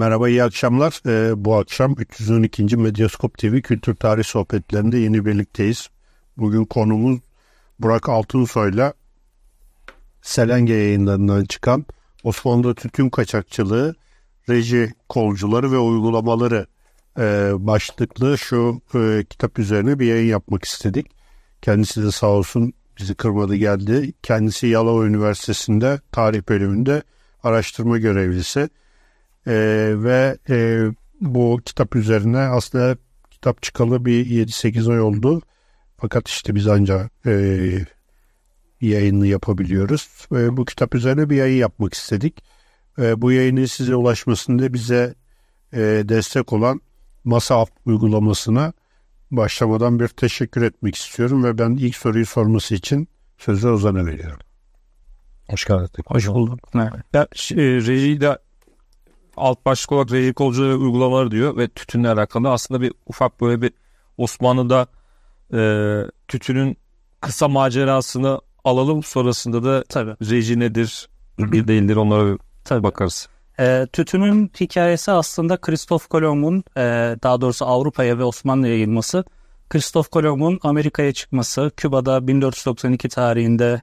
Merhaba, iyi akşamlar. Ee, bu akşam 312. Medyaskop TV Kültür Tarih Sohbetlerinde yeni birlikteyiz. Bugün konumuz Burak Altınsoy'la Selenge yayınlarından çıkan Osmanlı tütün kaçakçılığı, reji kolcuları ve uygulamaları e, başlıklı şu e, kitap üzerine bir yayın yapmak istedik. Kendisi de sağ olsun bizi kırmadı geldi. Kendisi Yalova Üniversitesi'nde tarih bölümünde araştırma görevlisi. E, ve e, bu kitap üzerine aslında kitap çıkalı bir 7-8 ay oldu. Fakat işte biz ancak e, yayını yapabiliyoruz. E, bu kitap üzerine bir yayın yapmak istedik. E, bu yayının size ulaşmasında bize e, destek olan Masa uygulamasına başlamadan bir teşekkür etmek istiyorum ve ben ilk soruyu sorması için sözü Ozan'a veriyorum. Hoş geldin. Hoş bulduk. Evet. Ya, e, rejiyle alt başlık olarak reji kolcuları uygulamalar diyor ve tütünle alakalı aslında bir ufak böyle bir Osmanlı'da e, tütünün kısa macerasını alalım sonrasında da tabii reji nedir bir değildir onlara tabii. bakarız. E, tütünün hikayesi aslında Kristof Kolomb'un e, daha doğrusu Avrupa'ya ve Osmanlı'ya yayılması. Kristof Kolomb'un Amerika'ya çıkması, Küba'da 1492 tarihinde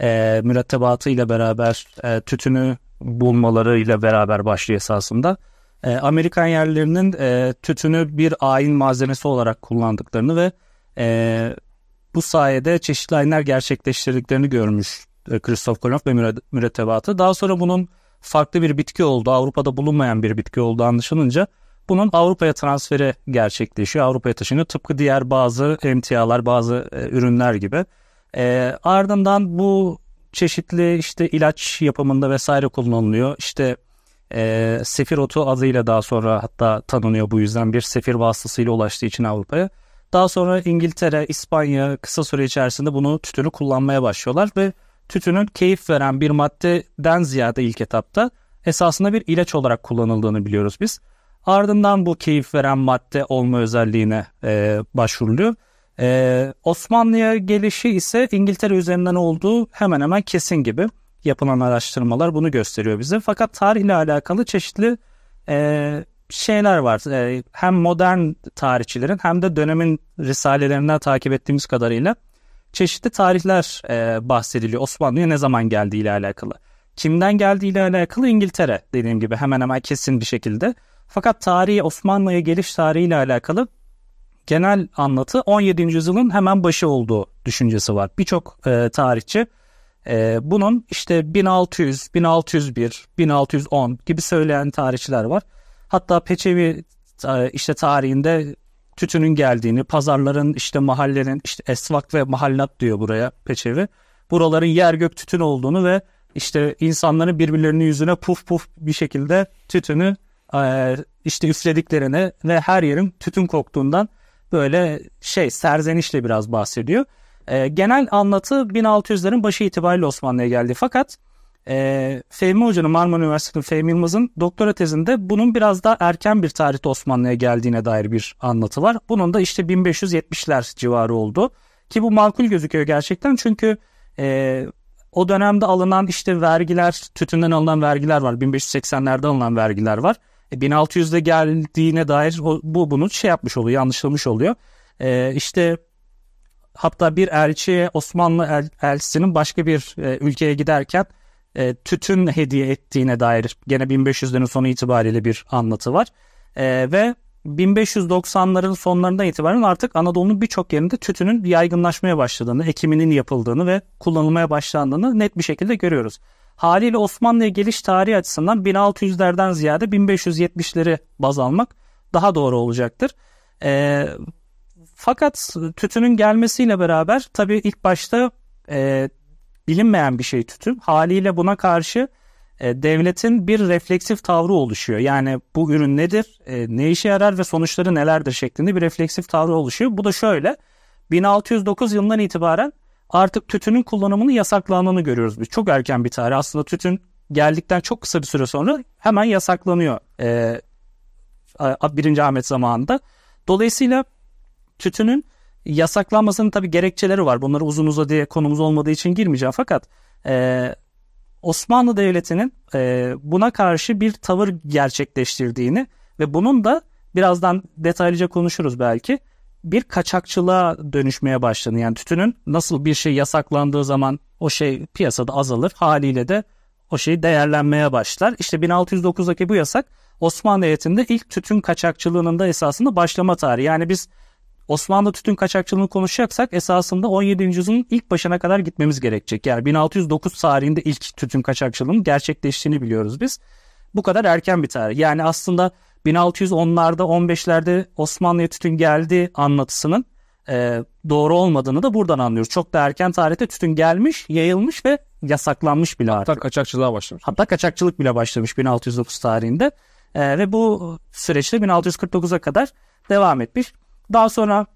e, mürettebatı ile beraber e, tütünü bulmaları ile beraber başlıyor esasında. E, Amerikan yerlerinin e, tütünü bir ayin malzemesi olarak kullandıklarını ve e, bu sayede çeşitli ayinler gerçekleştirdiklerini görmüş e, Kristof Kolomb ve mürettebatı. Daha sonra bunun farklı bir bitki olduğu, Avrupa'da bulunmayan bir bitki olduğu anlaşılınca bunun Avrupa'ya transferi gerçekleşiyor. Avrupa'ya taşınıyor. Tıpkı diğer bazı emtialar, bazı e, ürünler gibi. E, ardından bu çeşitli işte ilaç yapımında vesaire kullanılıyor. İşte e, sefir otu adıyla daha sonra hatta tanınıyor bu yüzden bir sefir vasıtasıyla ulaştığı için Avrupa'ya. Daha sonra İngiltere, İspanya kısa süre içerisinde bunu tütünü kullanmaya başlıyorlar ve tütünün keyif veren bir maddeden ziyade ilk etapta esasında bir ilaç olarak kullanıldığını biliyoruz biz. Ardından bu keyif veren madde olma özelliğine e, başvuruluyor. E, Osmanlı'ya gelişi ise İngiltere üzerinden olduğu hemen hemen kesin gibi yapılan araştırmalar bunu gösteriyor bize. Fakat tarihle alakalı çeşitli e, şeyler var. E, hem modern tarihçilerin hem de dönemin risalelerinden takip ettiğimiz kadarıyla çeşitli tarihler e, bahsediliyor Osmanlı'ya ne zaman geldiği ile alakalı. Kimden geldiği ile alakalı İngiltere dediğim gibi hemen hemen kesin bir şekilde. Fakat tarihi Osmanlı'ya geliş tarihiyle alakalı genel anlatı 17. yüzyılın hemen başı olduğu düşüncesi var. Birçok e, tarihçi e, bunun işte 1600, 1601, 1610 gibi söyleyen tarihçiler var. Hatta Peçevi e, işte tarihinde tütünün geldiğini, pazarların işte mahallenin işte esvak ve mahallat diyor buraya Peçevi. Buraların yer gök tütün olduğunu ve işte insanların birbirlerinin yüzüne puf puf bir şekilde tütünü e, işte üflediklerini ve her yerin tütün koktuğundan böyle şey serzenişle biraz bahsediyor. E, genel anlatı 1600'lerin başı itibariyle Osmanlı'ya geldi. Fakat e, Fehmi Hoca'nın Marmara Üniversitesi'nin Fehmi Yılmaz'ın doktora tezinde bunun biraz daha erken bir tarihte Osmanlı'ya geldiğine dair bir anlatı var. Bunun da işte 1570'ler civarı oldu. Ki bu makul gözüküyor gerçekten çünkü e, o dönemde alınan işte vergiler, tütünden alınan vergiler var. 1580'lerde alınan vergiler var. E, 1600'de geldiğine dair bu bunu şey yapmış oluyor, yanlışlamış oluyor. E, işte hatta bir elçiye Osmanlı el, elçisinin başka bir e, ülkeye giderken e, tütün hediye ettiğine dair gene 1500'lerin sonu itibariyle bir anlatı var. E, ve 1590'ların sonlarından itibaren artık Anadolu'nun birçok yerinde tütünün yaygınlaşmaya başladığını, ekiminin yapıldığını ve kullanılmaya başlandığını net bir şekilde görüyoruz. Haliyle Osmanlı'ya geliş tarihi açısından 1600'lerden ziyade 1570'leri baz almak daha doğru olacaktır. E, fakat tütünün gelmesiyle beraber tabii ilk başta e, bilinmeyen bir şey tütün. Haliyle buna karşı e, devletin bir refleksif tavrı oluşuyor. Yani bu ürün nedir, e, ne işe yarar ve sonuçları nelerdir şeklinde bir refleksif tavrı oluşuyor. Bu da şöyle 1609 yılından itibaren artık tütünün kullanımını yasaklandığını görüyoruz biz. Çok erken bir tarih. Aslında tütün geldikten çok kısa bir süre sonra hemen yasaklanıyor e, birinci Ahmet zamanında. Dolayısıyla tütünün yasaklanmasının tabii gerekçeleri var. Bunları uzun uzadıya konumuz olmadığı için girmeyeceğim fakat e, Osmanlı Devleti'nin e, buna karşı bir tavır gerçekleştirdiğini ve bunun da birazdan detaylıca konuşuruz belki bir kaçakçılığa dönüşmeye başladı. Yani tütünün nasıl bir şey yasaklandığı zaman o şey piyasada azalır haliyle de o şey değerlenmeye başlar. İşte 1609'daki bu yasak Osmanlı Devleti'nde ilk tütün kaçakçılığının da esasında başlama tarihi. Yani biz Osmanlı tütün kaçakçılığını konuşacaksak esasında 17. yüzyılın ilk başına kadar gitmemiz gerekecek. Yani 1609 tarihinde ilk tütün kaçakçılığının gerçekleştiğini biliyoruz biz. Bu kadar erken bir tarih. Yani aslında 1610'larda 15'lerde Osmanlı'ya tütün geldi anlatısının e, doğru olmadığını da buradan anlıyoruz. Çok da erken tarihte tütün gelmiş, yayılmış ve yasaklanmış bile artık. Hatta kaçakçılığa başlamış. Hatta kaçakçılık bile başlamış 1609 tarihinde. E, ve bu süreçte 1649'a kadar devam etmiş. Daha sonra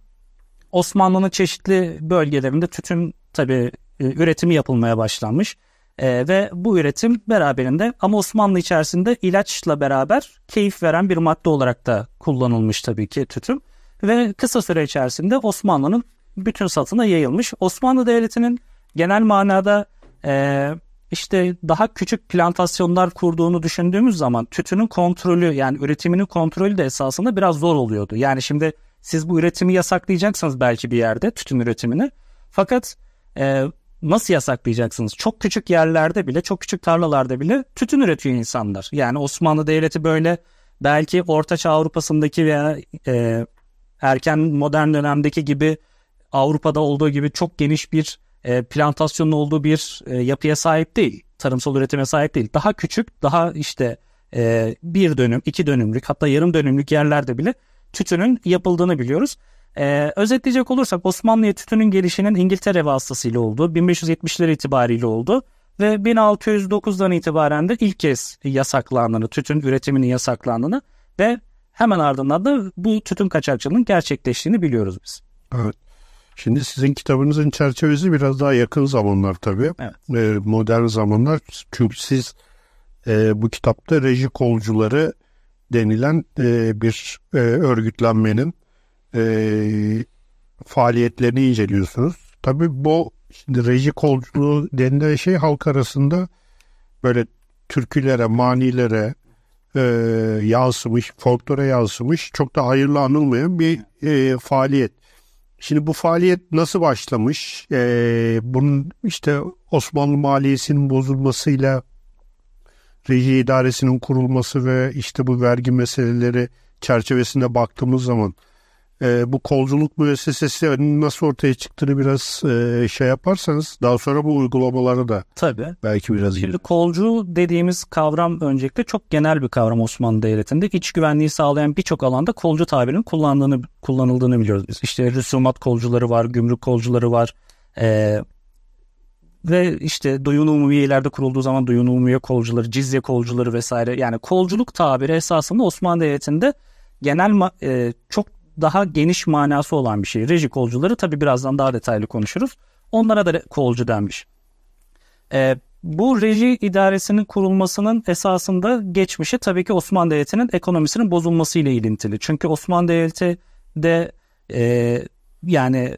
Osmanlı'nın çeşitli bölgelerinde tütün tabi e, üretimi yapılmaya başlanmış. E, ve bu üretim beraberinde ama Osmanlı içerisinde ilaçla beraber keyif veren bir madde olarak da kullanılmış tabii ki tütün. Ve kısa süre içerisinde Osmanlı'nın bütün satına yayılmış. Osmanlı Devleti'nin genel manada e, işte daha küçük plantasyonlar kurduğunu düşündüğümüz zaman tütünün kontrolü yani üretiminin kontrolü de esasında biraz zor oluyordu. Yani şimdi siz bu üretimi yasaklayacaksınız belki bir yerde tütün üretimini. Fakat e, nasıl yasaklayacaksınız? Çok küçük yerlerde bile, çok küçük tarlalarda bile tütün üretiyor insanlar. Yani Osmanlı Devleti böyle belki Ortaçağ Avrupa'sındaki veya e, erken modern dönemdeki gibi Avrupa'da olduğu gibi çok geniş bir e, plantasyonun olduğu bir e, yapıya sahip değil. Tarımsal üretime sahip değil. Daha küçük, daha işte e, bir dönüm, iki dönümlük hatta yarım dönümlük yerlerde bile tütünün yapıldığını biliyoruz. Ee, özetleyecek olursak Osmanlı'ya tütünün gelişinin İngiltere vasıtasıyla olduğu 1570'ler itibariyle oldu ve 1609'dan itibaren de ilk kez yasaklandığını, tütün üretiminin yasaklandığını ve hemen ardından da bu tütün kaçakçılığının gerçekleştiğini biliyoruz biz. Evet. Şimdi sizin kitabınızın çerçevesi biraz daha yakın zamanlar tabii. Evet. Ee, modern zamanlar. Çünkü siz e, bu kitapta reji kolcuları denilen e, bir e, örgütlenmenin e, faaliyetlerini inceliyorsunuz. Tabii bu şimdi reji kolculuğu denilen şey halk arasında böyle türkülere, manilere e, yansımış, folklore yansımış çok da hayırlı anılmayan bir e, faaliyet. Şimdi bu faaliyet nasıl başlamış? E, bunun işte Osmanlı maliyesinin bozulmasıyla reji idaresinin kurulması ve işte bu vergi meseleleri çerçevesinde baktığımız zaman e, bu kolculuk müessesesi nasıl ortaya çıktığını biraz e, şey yaparsanız daha sonra bu uygulamaları da Tabii. belki biraz Şimdi kolcu dediğimiz kavram öncelikle çok genel bir kavram Osmanlı Devleti'nde. İç güvenliği sağlayan birçok alanda kolcu tabirinin kullandığını, kullanıldığını biliyoruz biz. İşte rüsumat kolcuları var, gümrük kolcuları var. E, ve işte duyun umumiyelerde kurulduğu zaman duyun umumiye kolcuları, cizye kolcuları vesaire. Yani kolculuk tabiri esasında Osmanlı Devleti'nde genel e, çok daha geniş manası olan bir şey. Reji kolcuları tabi birazdan daha detaylı konuşuruz. Onlara da kolcu denmiş. E, bu reji idaresinin kurulmasının esasında geçmişi tabii ki Osmanlı Devleti'nin ekonomisinin bozulmasıyla ilintili. Çünkü Osmanlı Devleti de e, yani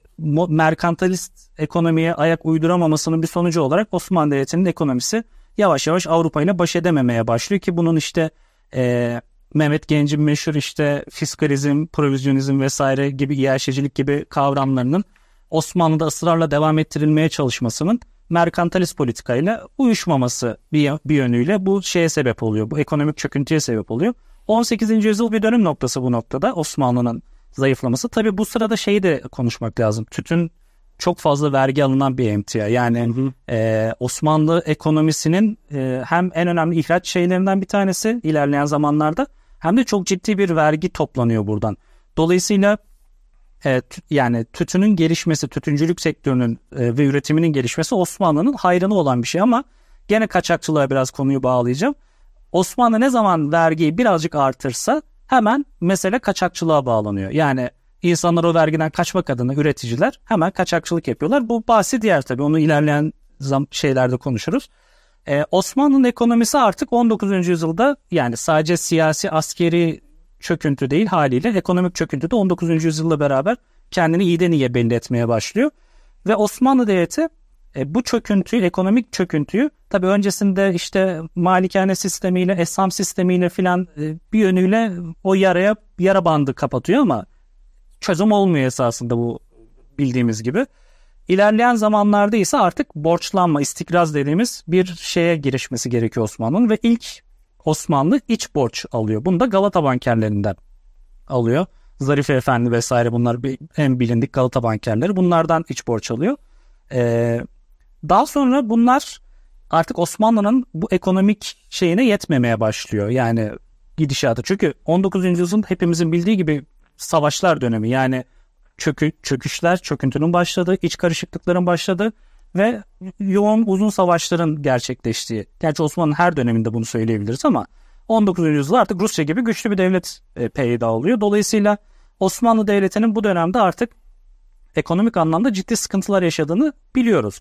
merkantilist ekonomiye ayak uyduramamasının bir sonucu olarak Osmanlı Devleti'nin ekonomisi yavaş yavaş Avrupa ile baş edememeye başlıyor ki bunun işte e, Mehmet Genc'in meşhur işte fiskalizm, provizyonizm vesaire gibi iyaşecilik gibi kavramlarının Osmanlı'da ısrarla devam ettirilmeye çalışmasının merkantilist politikayla uyuşmaması bir, bir yönüyle bu şeye sebep oluyor. Bu ekonomik çöküntüye sebep oluyor. 18. yüzyıl bir dönüm noktası bu noktada Osmanlı'nın zayıflaması. Tabi bu sırada şeyi de konuşmak lazım. Tütün çok fazla vergi alınan bir emtia. Yani hı hı. E, Osmanlı ekonomisinin e, hem en önemli ihraç şeylerinden bir tanesi ilerleyen zamanlarda hem de çok ciddi bir vergi toplanıyor buradan. Dolayısıyla e, yani tütünün gelişmesi, tütüncülük sektörünün e, ve üretiminin gelişmesi Osmanlı'nın hayrına olan bir şey ama gene kaçakçılığa biraz konuyu bağlayacağım. Osmanlı ne zaman vergiyi birazcık artırsa hemen mesele kaçakçılığa bağlanıyor. Yani insanlar o vergiden kaçmak adına üreticiler hemen kaçakçılık yapıyorlar. Bu bahsi diğer tabii onu ilerleyen şeylerde konuşuruz. Ee, Osmanlı'nın ekonomisi artık 19. yüzyılda yani sadece siyasi askeri çöküntü değil haliyle ekonomik çöküntü de 19. yüzyılla beraber kendini iyiden iyiye belli etmeye başlıyor. Ve Osmanlı Devleti E, bu çöküntüyü, ekonomik çöküntüyü tabii öncesinde işte malikane sistemiyle, esam sistemiyle filan e, bir yönüyle o yaraya yara bandı kapatıyor ama çözüm olmuyor esasında bu bildiğimiz gibi. İlerleyen zamanlarda ise artık borçlanma, istikraz dediğimiz bir şeye girişmesi gerekiyor Osmanlı'nın ve ilk Osmanlı iç borç alıyor. Bunu da Galata bankerlerinden alıyor. Zarife Efendi vesaire bunlar en bilindik Galata bankerleri. Bunlardan iç borç alıyor. Ee, daha sonra bunlar artık Osmanlı'nın bu ekonomik şeyine yetmemeye başlıyor. Yani gidişatı. Çünkü 19. yüzyılın hepimizin bildiği gibi savaşlar dönemi. Yani çökü, çöküşler, çöküntünün başladığı, iç karışıklıkların başladığı ve yoğun uzun savaşların gerçekleştiği. Gerçi Osmanlı'nın her döneminde bunu söyleyebiliriz ama 19. yüzyılda artık Rusya gibi güçlü bir devlet e, peyda oluyor. Dolayısıyla Osmanlı Devleti'nin bu dönemde artık ekonomik anlamda ciddi sıkıntılar yaşadığını biliyoruz.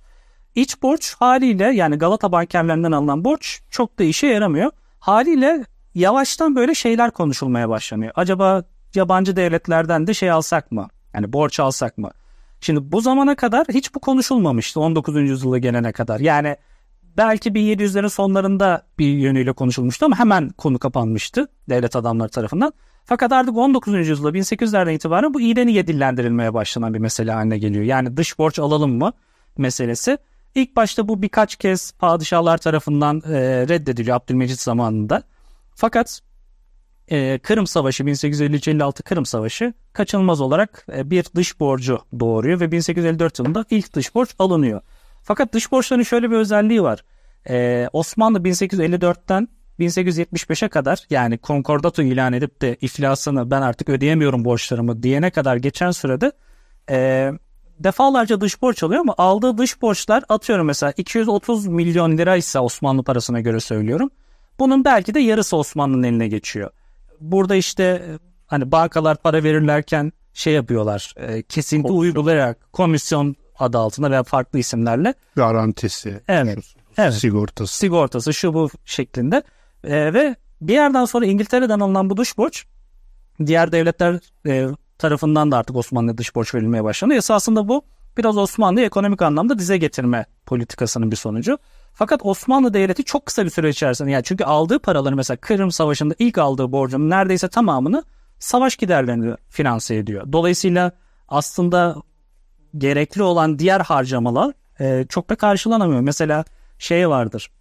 İç borç haliyle yani Galata bankerlerinden alınan borç çok da işe yaramıyor. Haliyle yavaştan böyle şeyler konuşulmaya başlanıyor. Acaba yabancı devletlerden de şey alsak mı? Yani borç alsak mı? Şimdi bu zamana kadar hiç bu konuşulmamıştı 19. yüzyıla gelene kadar. Yani belki 1700'lerin sonlarında bir yönüyle konuşulmuştu ama hemen konu kapanmıştı devlet adamları tarafından. Fakat artık 19. yüzyılda 1800'lerden itibaren bu iyiden iyiye dillendirilmeye başlanan bir mesele haline geliyor. Yani dış borç alalım mı meselesi. İlk başta bu birkaç kez padişahlar tarafından e, reddediliyor Abdülmecit zamanında. Fakat e, Kırım Savaşı 1853-56 Kırım Savaşı kaçınılmaz olarak e, bir dış borcu doğuruyor ve 1854 yılında ilk dış borç alınıyor. Fakat dış borçların şöyle bir özelliği var. E, Osmanlı 1854'ten 1875'e kadar yani konkordato ilan edip de iflasını ben artık ödeyemiyorum borçlarımı diyene kadar geçen sürede e, defalarca dış borç alıyor ama aldığı dış borçlar atıyorum mesela 230 milyon lira ise Osmanlı parasına göre söylüyorum. Bunun belki de yarısı Osmanlı'nın eline geçiyor. Burada işte e, hani bankalar para verirlerken şey yapıyorlar. E, kesinti komisyon. uygulayarak komisyon adı altında veya farklı isimlerle. Garantisi. Evet. evet. Sigortası. Sigortası şu bu şeklinde. E, ve bir yerden sonra İngiltere'den alınan bu dış borç diğer devletler e, tarafından da artık Osmanlı'ya dış borç verilmeye başlandı. Esasında bu biraz Osmanlı'yı ekonomik anlamda dize getirme politikasının bir sonucu. Fakat Osmanlı Devleti çok kısa bir süre içerisinde yani çünkü aldığı paraları mesela Kırım Savaşı'nda ilk aldığı borcun neredeyse tamamını savaş giderlerini finanse ediyor. Dolayısıyla aslında gerekli olan diğer harcamalar e, çok da karşılanamıyor. Mesela şey vardır.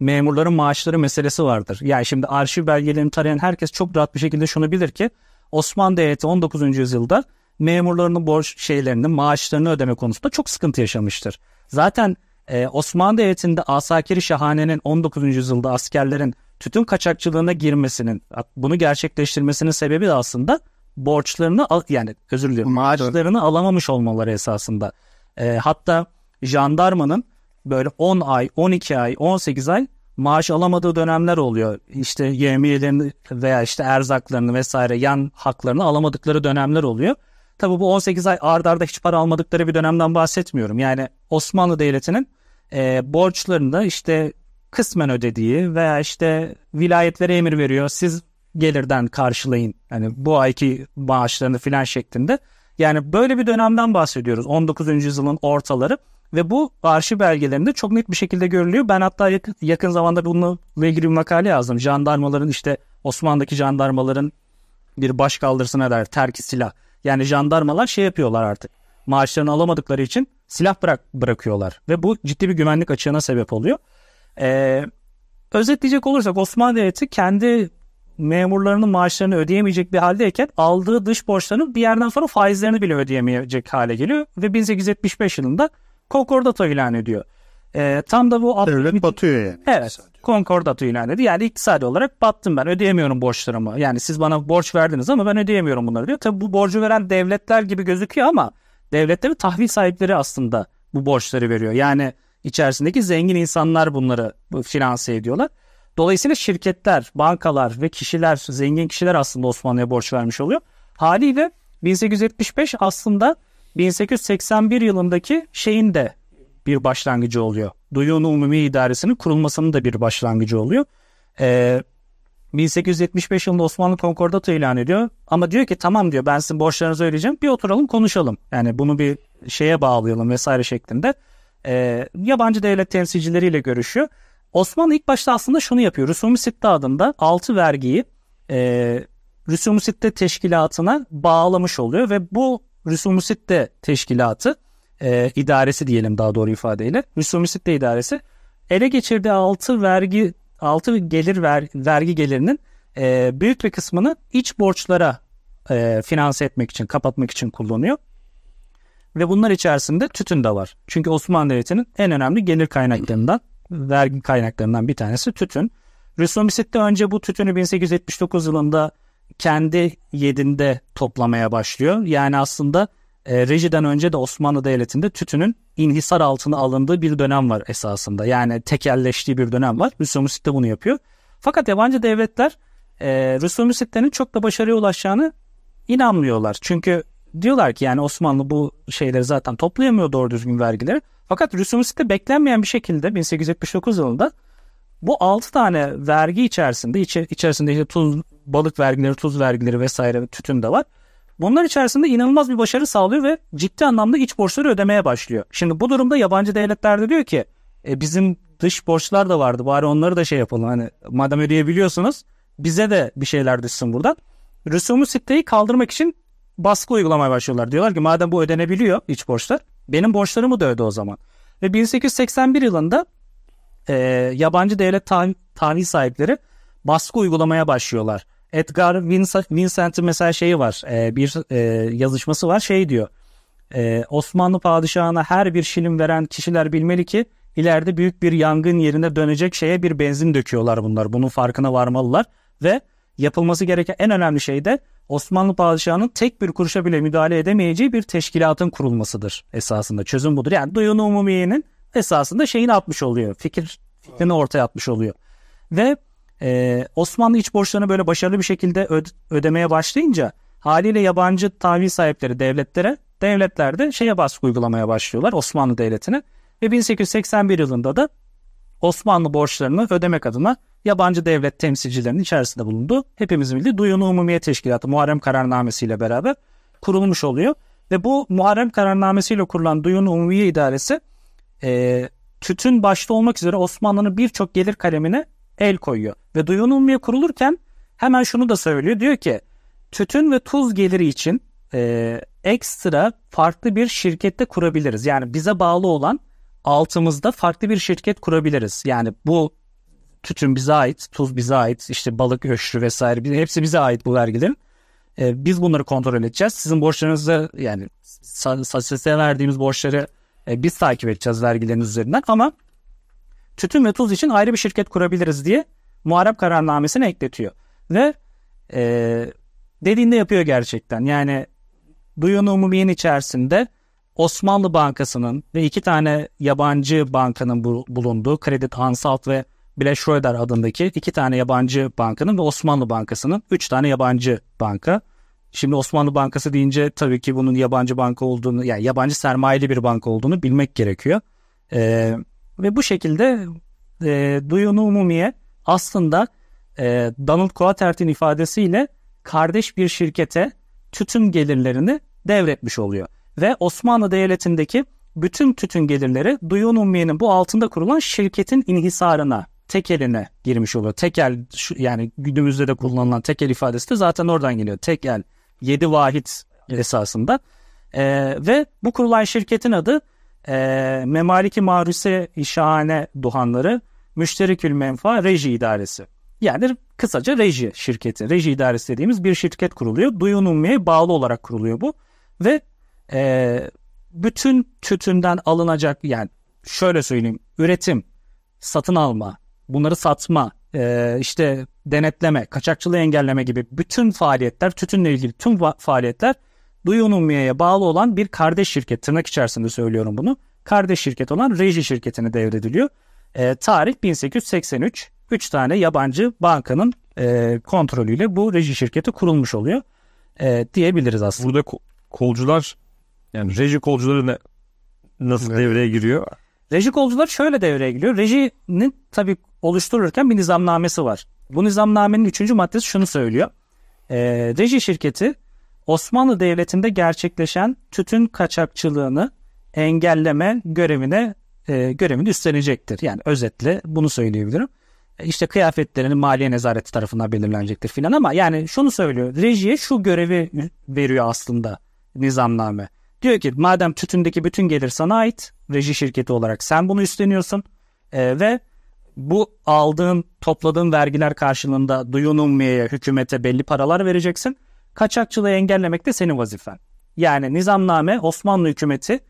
Memurların maaşları meselesi vardır. Yani şimdi arşiv belgelerini tarayan herkes çok rahat bir şekilde şunu bilir ki Osmanlı Devleti 19. yüzyılda memurlarının borç şeylerini, maaşlarını ödeme konusunda çok sıkıntı yaşamıştır. Zaten e, Osmanlı Devleti'nde Asakiri Şahane'nin 19. yüzyılda askerlerin tütün kaçakçılığına girmesinin, bunu gerçekleştirmesinin sebebi de aslında borçlarını yani özür diliyorum maaşlarını alamamış olmaları esasında. E, hatta jandarmanın böyle 10 ay, 12 ay, 18 ay maaş alamadığı dönemler oluyor. İşte yemiyelerini veya işte erzaklarını vesaire yan haklarını alamadıkları dönemler oluyor. Tabii bu 18 ay ard arda hiç para almadıkları bir dönemden bahsetmiyorum. Yani Osmanlı Devleti'nin e, borçlarını işte kısmen ödediği veya işte vilayetlere emir veriyor. Siz gelirden karşılayın. Yani bu ayki maaşlarını filan şeklinde. Yani böyle bir dönemden bahsediyoruz. 19. yüzyılın ortaları ve bu arşiv belgelerinde çok net bir şekilde görülüyor. Ben hatta yakın, yakın zamanda bununla ilgili bir makale yazdım. Jandarmaların işte Osmanlı'daki jandarmaların bir baş kaldırısına der terki silah. Yani jandarmalar şey yapıyorlar artık. Maaşlarını alamadıkları için silah bırak bırakıyorlar ve bu ciddi bir güvenlik açığına sebep oluyor. Ee, özetleyecek olursak Osmanlı Devleti kendi memurlarının maaşlarını ödeyemeyecek bir haldeyken aldığı dış borçlarının bir yerden sonra faizlerini bile ödeyemeyecek hale geliyor ve 1875 yılında konkordato ilan ediyor. Ee, tam da bu devlet batıyor yani. Evet. Konkordato ilan ediyor. Yani iktisadi olarak battım ben. Ödeyemiyorum borçlarımı. Yani siz bana borç verdiniz ama ben ödeyemiyorum bunları diyor. Tabi bu borcu veren devletler gibi gözüküyor ama devletlerin tahvil sahipleri aslında bu borçları veriyor. Yani içerisindeki zengin insanlar bunları finanse ediyorlar. Dolayısıyla şirketler, bankalar ve kişiler, zengin kişiler aslında Osmanlı'ya borç vermiş oluyor. Haliyle 1875 aslında 1881 yılındaki şeyin de bir başlangıcı oluyor. Duyun Umumi İdaresi'nin kurulmasının da bir başlangıcı oluyor. Ee, 1875 yılında Osmanlı konkordato ilan ediyor. Ama diyor ki tamam diyor ben sizin borçlarınızı ödeyeceğim. Bir oturalım konuşalım. Yani bunu bir şeye bağlayalım vesaire şeklinde. e, yabancı devlet temsilcileriyle görüşüyor. Osmanlı ilk başta aslında şunu yapıyor. Rüsum-i Sitte adında 6 vergiyi e, Rüsum-i Sitte teşkilatına bağlamış oluyor ve bu Rüsum-i Sitte teşkilatı e, idaresi diyelim daha doğru ifadeyle. Rüsum-i Sitte idaresi ele geçirdiği 6 vergi 6 gelir ver, vergi gelirinin e, büyük bir kısmını iç borçlara e, finanse etmek için, kapatmak için kullanıyor. Ve bunlar içerisinde tütün de var. Çünkü Osmanlı Devleti'nin en önemli gelir kaynaklarından, vergi kaynaklarından bir tanesi tütün. Rüsum de önce bu tütünü 1879 yılında kendi yedinde toplamaya başlıyor. Yani aslında e, rejiden önce de Osmanlı Devleti'nde tütünün inhisar altına alındığı bir dönem var esasında. Yani tekelleştiği bir dönem var. Rüsum de bunu yapıyor. Fakat yabancı devletler e, Sitte'nin çok da başarıya ulaşacağını inanmıyorlar. Çünkü diyorlar ki yani Osmanlı bu şeyleri zaten toplayamıyor doğru düzgün vergileri. Fakat Sitte beklenmeyen bir şekilde 1879 yılında bu 6 tane vergi içerisinde içerisinde işte tuz, balık vergileri, tuz vergileri vesaire tütün de var. Bunlar içerisinde inanılmaz bir başarı sağlıyor ve ciddi anlamda iç borçları ödemeye başlıyor. Şimdi bu durumda yabancı devletler de diyor ki e, bizim dış borçlar da vardı bari onları da şey yapalım. Hani madem ödeyebiliyorsunuz bize de bir şeyler düşsün buradan. Rüsumu sitteyi kaldırmak için baskı uygulamaya başlıyorlar. Diyorlar ki madem bu ödenebiliyor iç borçlar benim borçlarımı da öde o zaman. Ve 1881 yılında e, yabancı devlet tahvil, tahvil sahipleri baskı uygulamaya başlıyorlar. Edgar Vincent'in mesela şeyi var e, bir e, yazışması var şey diyor. E, Osmanlı padişahına her bir şilim veren kişiler bilmeli ki ileride büyük bir yangın yerine dönecek şeye bir benzin döküyorlar bunlar. Bunun farkına varmalılar ve yapılması gereken en önemli şey de Osmanlı padişahının tek bir kuruşa bile müdahale edemeyeceği bir teşkilatın kurulmasıdır esasında. Çözüm budur. Yani duyun umumiyenin esasında şeyini atmış oluyor. Fikir fikrini ortaya atmış oluyor. Ve e, Osmanlı iç borçlarını böyle başarılı bir şekilde öde, ödemeye başlayınca haliyle yabancı tahvil sahipleri devletlere devletler de şeye baskı uygulamaya başlıyorlar Osmanlı Devleti'ne. Ve 1881 yılında da Osmanlı borçlarını ödemek adına yabancı devlet temsilcilerinin içerisinde bulundu. Hepimizin bildiği Duyunu Umumiye Teşkilatı Muharrem Kararnamesi ile beraber kurulmuş oluyor. Ve bu Muharrem Kararnamesi ile kurulan Duyunu Umumiye İdaresi e, tütün başta olmak üzere Osmanlı'nın birçok gelir kalemine el koyuyor. Ve Duyunu Umumiye kurulurken hemen şunu da söylüyor. Diyor ki tütün ve tuz geliri için e, ekstra farklı bir şirkette kurabiliriz. Yani bize bağlı olan altımızda farklı bir şirket kurabiliriz. Yani bu tütün bize ait, tuz bize ait, işte balık öşrü vesaire hepsi bize ait bu vergilerin. E, biz bunları kontrol edeceğiz. Sizin borçlarınızı yani size verdiğimiz borçları e, biz takip edeceğiz vergilerin üzerinden ama tütün ve tuz için ayrı bir şirket kurabiliriz diye muharep kararnamesine ekletiyor. Ve e, dediğinde yapıyor gerçekten. Yani Duyun Umumiye'nin içerisinde Osmanlı Bankası'nın ve iki tane yabancı bankanın bulunduğu Kredi Hansalt ve Bile adındaki iki tane yabancı bankanın ve Osmanlı Bankası'nın üç tane yabancı banka. Şimdi Osmanlı Bankası deyince tabii ki bunun yabancı banka olduğunu yani yabancı sermayeli bir banka olduğunu bilmek gerekiyor. Ee, ve bu şekilde e, Duyunu Umumiye aslında e, Donald Quatert'in ifadesiyle kardeş bir şirkete tütün gelirlerini devretmiş oluyor. Ve Osmanlı Devleti'ndeki bütün tütün gelirleri Duyun Umumiye'nin bu altında kurulan şirketin inhisarına tekeline girmiş oluyor. Tekel yani günümüzde de kullanılan tekel ifadesi de zaten oradan geliyor. Tekel 7 vahit esasında. Ee, ve bu kurulan şirketin adı e, Memaliki Maruse Şahane Duhanları Müşterikül Menfa Reji İdaresi. Yani kısaca reji şirketi. Reji idaresi dediğimiz bir şirket kuruluyor. Duyun bağlı olarak kuruluyor bu. Ve e, bütün tütünden alınacak yani şöyle söyleyeyim üretim, satın alma, bunları satma, e, işte denetleme, kaçakçılığı engelleme gibi bütün faaliyetler, tütünle ilgili tüm faaliyetler Duyu Umumiye'ye bağlı olan bir kardeş şirket, tırnak içerisinde söylüyorum bunu. Kardeş şirket olan Reji şirketine devrediliyor. E, tarih 1883. 3 tane yabancı bankanın e, kontrolüyle bu reji şirketi kurulmuş oluyor e, diyebiliriz aslında. Burada ko- kolcular yani reji kolcuları ne, nasıl evet. devreye giriyor? Reji kolcular şöyle devreye giriyor. Rejinin tabii oluştururken bir nizamnamesi var. Bu nizamnamenin üçüncü maddesi şunu söylüyor. E, reji şirketi Osmanlı Devleti'nde gerçekleşen tütün kaçakçılığını engelleme görevine e, görevini üstlenecektir. Yani özetle bunu söyleyebilirim. E, işte kıyafetlerinin maliye nezareti tarafından belirlenecektir filan ama yani şunu söylüyor. Rejiye şu görevi veriyor aslında nizamname. Diyor ki madem tütündeki bütün gelir sana ait reji şirketi olarak sen bunu üstleniyorsun e, ve bu aldığın topladığın vergiler karşılığında duyun ummiyeye hükümete belli paralar vereceksin. Kaçakçılığı engellemek de senin vazifen. Yani nizamname Osmanlı hükümeti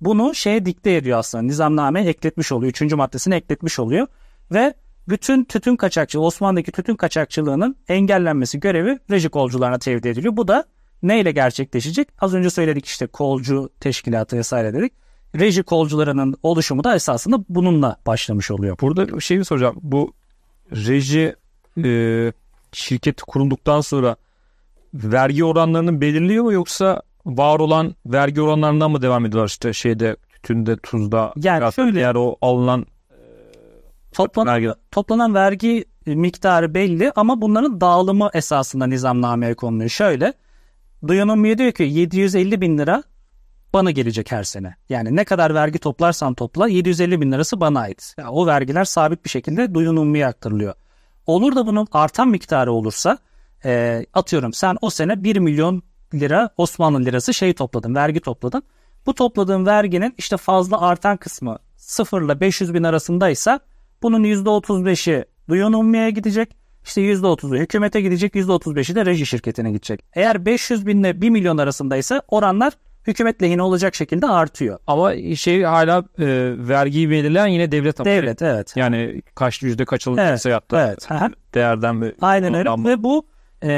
bunu şeye dikte ediyor aslında. Nizamname ekletmiş oluyor. Üçüncü maddesini ekletmiş oluyor. Ve bütün tütün kaçakçılığı, Osmanlı'daki tütün kaçakçılığının engellenmesi görevi reji kolcularına tevdi ediliyor. Bu da neyle gerçekleşecek? Az önce söyledik işte kolcu teşkilatı vesaire dedik. Reji kolcularının oluşumu da esasında bununla başlamış oluyor. Burada şeyi soracağım. Bu reji e, şirketi kurulduktan sonra vergi oranlarını belirliyor mu yoksa var olan vergi oranlarından mı devam ediyorlar işte şeyde tütünde tuzda yani şöyle eğer o alınan toplanan, vergi. toplanan vergi miktarı belli ama bunların dağılımı esasında nizamnameye konuluyor. Şöyle Duyunum diyor ki 750 bin lira bana gelecek her sene. Yani ne kadar vergi toplarsan topla 750 bin lirası bana ait. Yani o vergiler sabit bir şekilde duyun aktarılıyor. Olur da bunun artan miktarı olursa e, atıyorum sen o sene 1 milyon lira Osmanlı lirası şey topladın, vergi topladın. Bu topladığın verginin işte fazla artan kısmı 0 ile 500 bin arasındaysa bunun %35'i duyun ummiye gidecek. İşte %30'u hükümete gidecek, %35'i de reji şirketine gidecek. Eğer 500 bin ile 1 milyon arasındaysa oranlar hükümet lehine olacak şekilde artıyor. Ama şey hala e, vergiyi belirleyen yine devlet ama. Devlet evet. Yani kaç yüzde kaç alınırsa evet, hatta evet. değerden ve Aynen öyle ve bu e,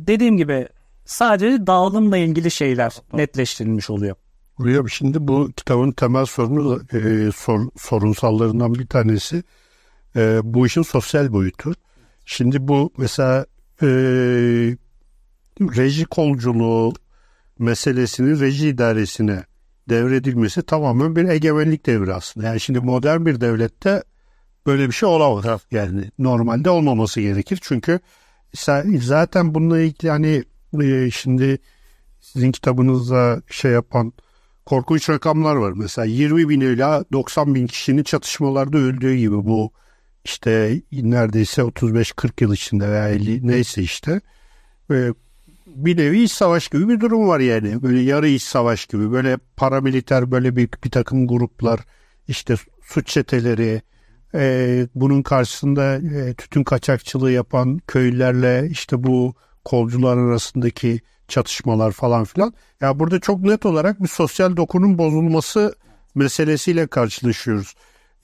dediğim gibi sadece dağılımla ilgili şeyler netleştirilmiş oluyor. Buraya şimdi bu kitabın temel sorunu e, sor, sorunsallarından bir tanesi e, bu işin sosyal boyutu. Şimdi bu mesela e, reji kolculuğu meselesinin reji idaresine devredilmesi tamamen bir egemenlik devri aslında. Yani şimdi modern bir devlette böyle bir şey olamaz. Yani normalde olmaması gerekir. Çünkü zaten bununla ilgili hani e, şimdi sizin kitabınızda şey yapan korkunç rakamlar var. Mesela 20 bin ila 90 bin kişinin çatışmalarda öldüğü gibi bu işte neredeyse 35-40 yıl içinde veya 50 neyse işte ve bir nevi iç savaş gibi bir durum var yani. Böyle yarı iç savaş gibi böyle paramiliter böyle bir, bir takım gruplar işte suç çeteleri e, bunun karşısında e, tütün kaçakçılığı yapan köylülerle işte bu kolcular arasındaki çatışmalar falan filan. Ya burada çok net olarak bir sosyal dokunun bozulması meselesiyle karşılaşıyoruz.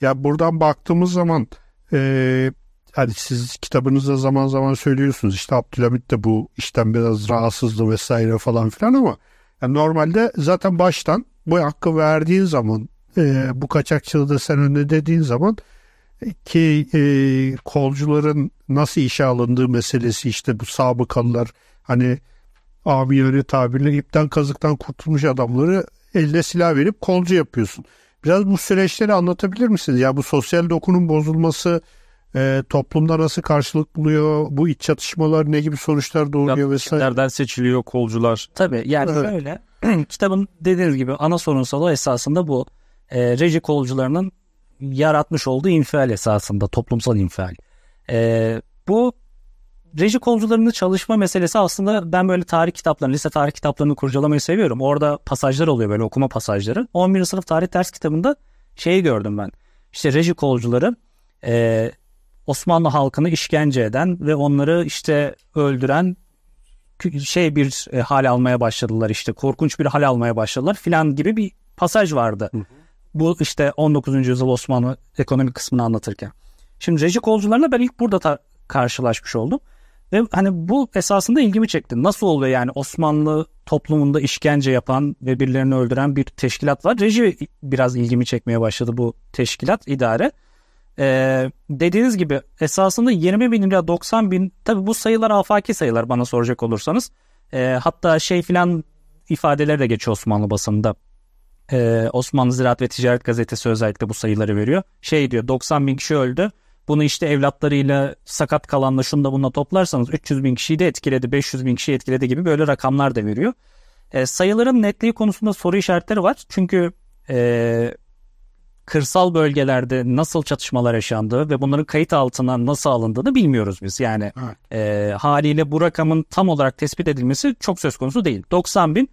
Ya buradan baktığımız zaman e, hani siz kitabınızda zaman zaman söylüyorsunuz işte Abdülhamit de bu işten biraz rahatsızdı vesaire falan filan ama yani normalde zaten baştan bu hakkı verdiğin zaman e, bu kaçakçılığı da sen önüne dediğin zaman ki e, kolcuların nasıl işe alındığı meselesi işte bu sabıkalılar hani amiyane tabirle ipten kazıktan kurtulmuş adamları eline silah verip kolcu yapıyorsun. Biraz bu süreçleri anlatabilir misiniz? Ya bu sosyal dokunun bozulması e, toplumda nasıl karşılık buluyor? Bu iç çatışmalar ne gibi sonuçlar doğuruyor vesaire? Nereden seçiliyor kolcular? Tabii yani evet. şöyle kitabın dediğiniz gibi ana sorunsalı esasında bu. E, reji kolcularının yaratmış olduğu infial esasında toplumsal infial. E, bu reji kolcularının çalışma meselesi aslında ben böyle tarih kitaplarını, lise tarih kitaplarını kurcalamayı seviyorum. Orada pasajlar oluyor böyle okuma pasajları. 11. sınıf tarih ders kitabında şeyi gördüm ben. İşte reji kolcuları e, Osmanlı halkını işkence eden ve onları işte öldüren şey bir e, hal almaya başladılar işte korkunç bir hal almaya başladılar filan gibi bir pasaj vardı. Hı hı. Bu işte 19. yüzyıl Osmanlı ekonomik kısmını anlatırken. Şimdi reji kolcularla ben ilk burada karşılaşmış oldum. Ve hani bu esasında ilgimi çekti. Nasıl oluyor yani Osmanlı toplumunda işkence yapan ve birilerini öldüren bir teşkilat var. Reji biraz ilgimi çekmeye başladı bu teşkilat, idare. Ee, dediğiniz gibi esasında 20 bin ila 90 bin tabi bu sayılar afaki sayılar bana soracak olursanız. Ee, hatta şey filan ifadeleri de geçiyor Osmanlı basında. Ee, Osmanlı Ziraat ve Ticaret Gazetesi özellikle bu sayıları veriyor. Şey diyor 90 bin kişi öldü. Bunu işte evlatlarıyla sakat kalanla şunda bununla toplarsanız 300 bin kişiyi de etkiledi, 500 bin kişiyi etkiledi gibi böyle rakamlar da veriyor. E, sayıların netliği konusunda soru işaretleri var. Çünkü e, kırsal bölgelerde nasıl çatışmalar yaşandığı ve bunların kayıt altına nasıl alındığını bilmiyoruz biz. Yani e, haliyle bu rakamın tam olarak tespit edilmesi çok söz konusu değil. 90 bin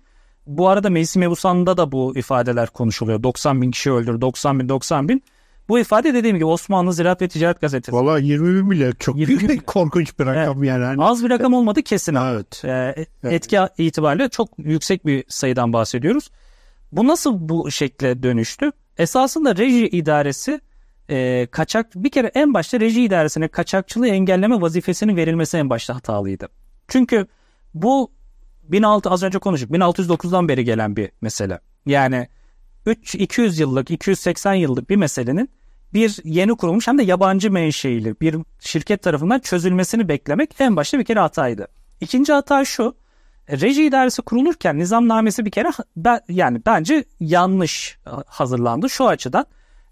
bu arada Meclis Mebusan'da da bu ifadeler konuşuluyor. 90 bin kişi öldür, 90 bin, 90 bin. Bu ifade dediğim gibi Osmanlı Ziraat ve Ticaret Gazetesi. Valla 20 bin bile çok 20 bin. korkunç bir rakam yani. Hani- Az bir rakam olmadı kesin. Evet. Ee, etki itibariyle çok yüksek bir sayıdan bahsediyoruz. Bu nasıl bu şekle dönüştü? Esasında reji idaresi e, kaçak bir kere en başta reji idaresine kaçakçılığı engelleme vazifesinin verilmesi en başta hatalıydı. Çünkü bu 16 az önce konuştuk 1609'dan beri gelen bir mesele. Yani 3 200 yıllık 280 yıllık bir meselenin bir yeni kurulmuş hem de yabancı menşeili bir şirket tarafından çözülmesini beklemek en başta bir kere hataydı. İkinci hata şu. Reji idaresi kurulurken nizamnamesi bir kere ben, yani bence yanlış hazırlandı şu açıdan.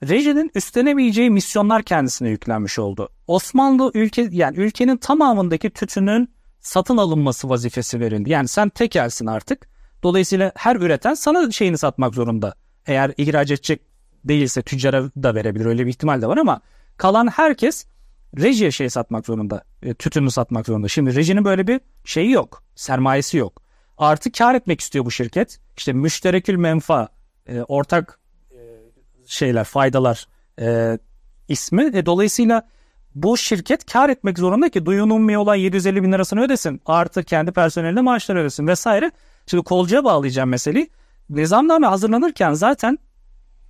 Rejinin üstlenemeyeceği misyonlar kendisine yüklenmiş oldu. Osmanlı ülke yani ülkenin tamamındaki tütünün satın alınması vazifesi verildi. Yani sen tekelsin artık. Dolayısıyla her üreten sana şeyini satmak zorunda. Eğer ihraç edecek değilse tüccara da verebilir öyle bir ihtimal de var ama kalan herkes rejiye şey satmak zorunda. E, tütünü satmak zorunda. Şimdi rejinin böyle bir şeyi yok. Sermayesi yok. Artı kar etmek istiyor bu şirket. İşte müşterekül menfa, e, ortak e, şeyler, faydalar ismi. Dolayısıyla bu şirket kar etmek zorunda ki duyunulmuyor olan 750 bin lirasını ödesin. Artı kendi personeline maaşlar ödesin vesaire. Şimdi kolcuya bağlayacağım meseleyi. Nizamname hazırlanırken zaten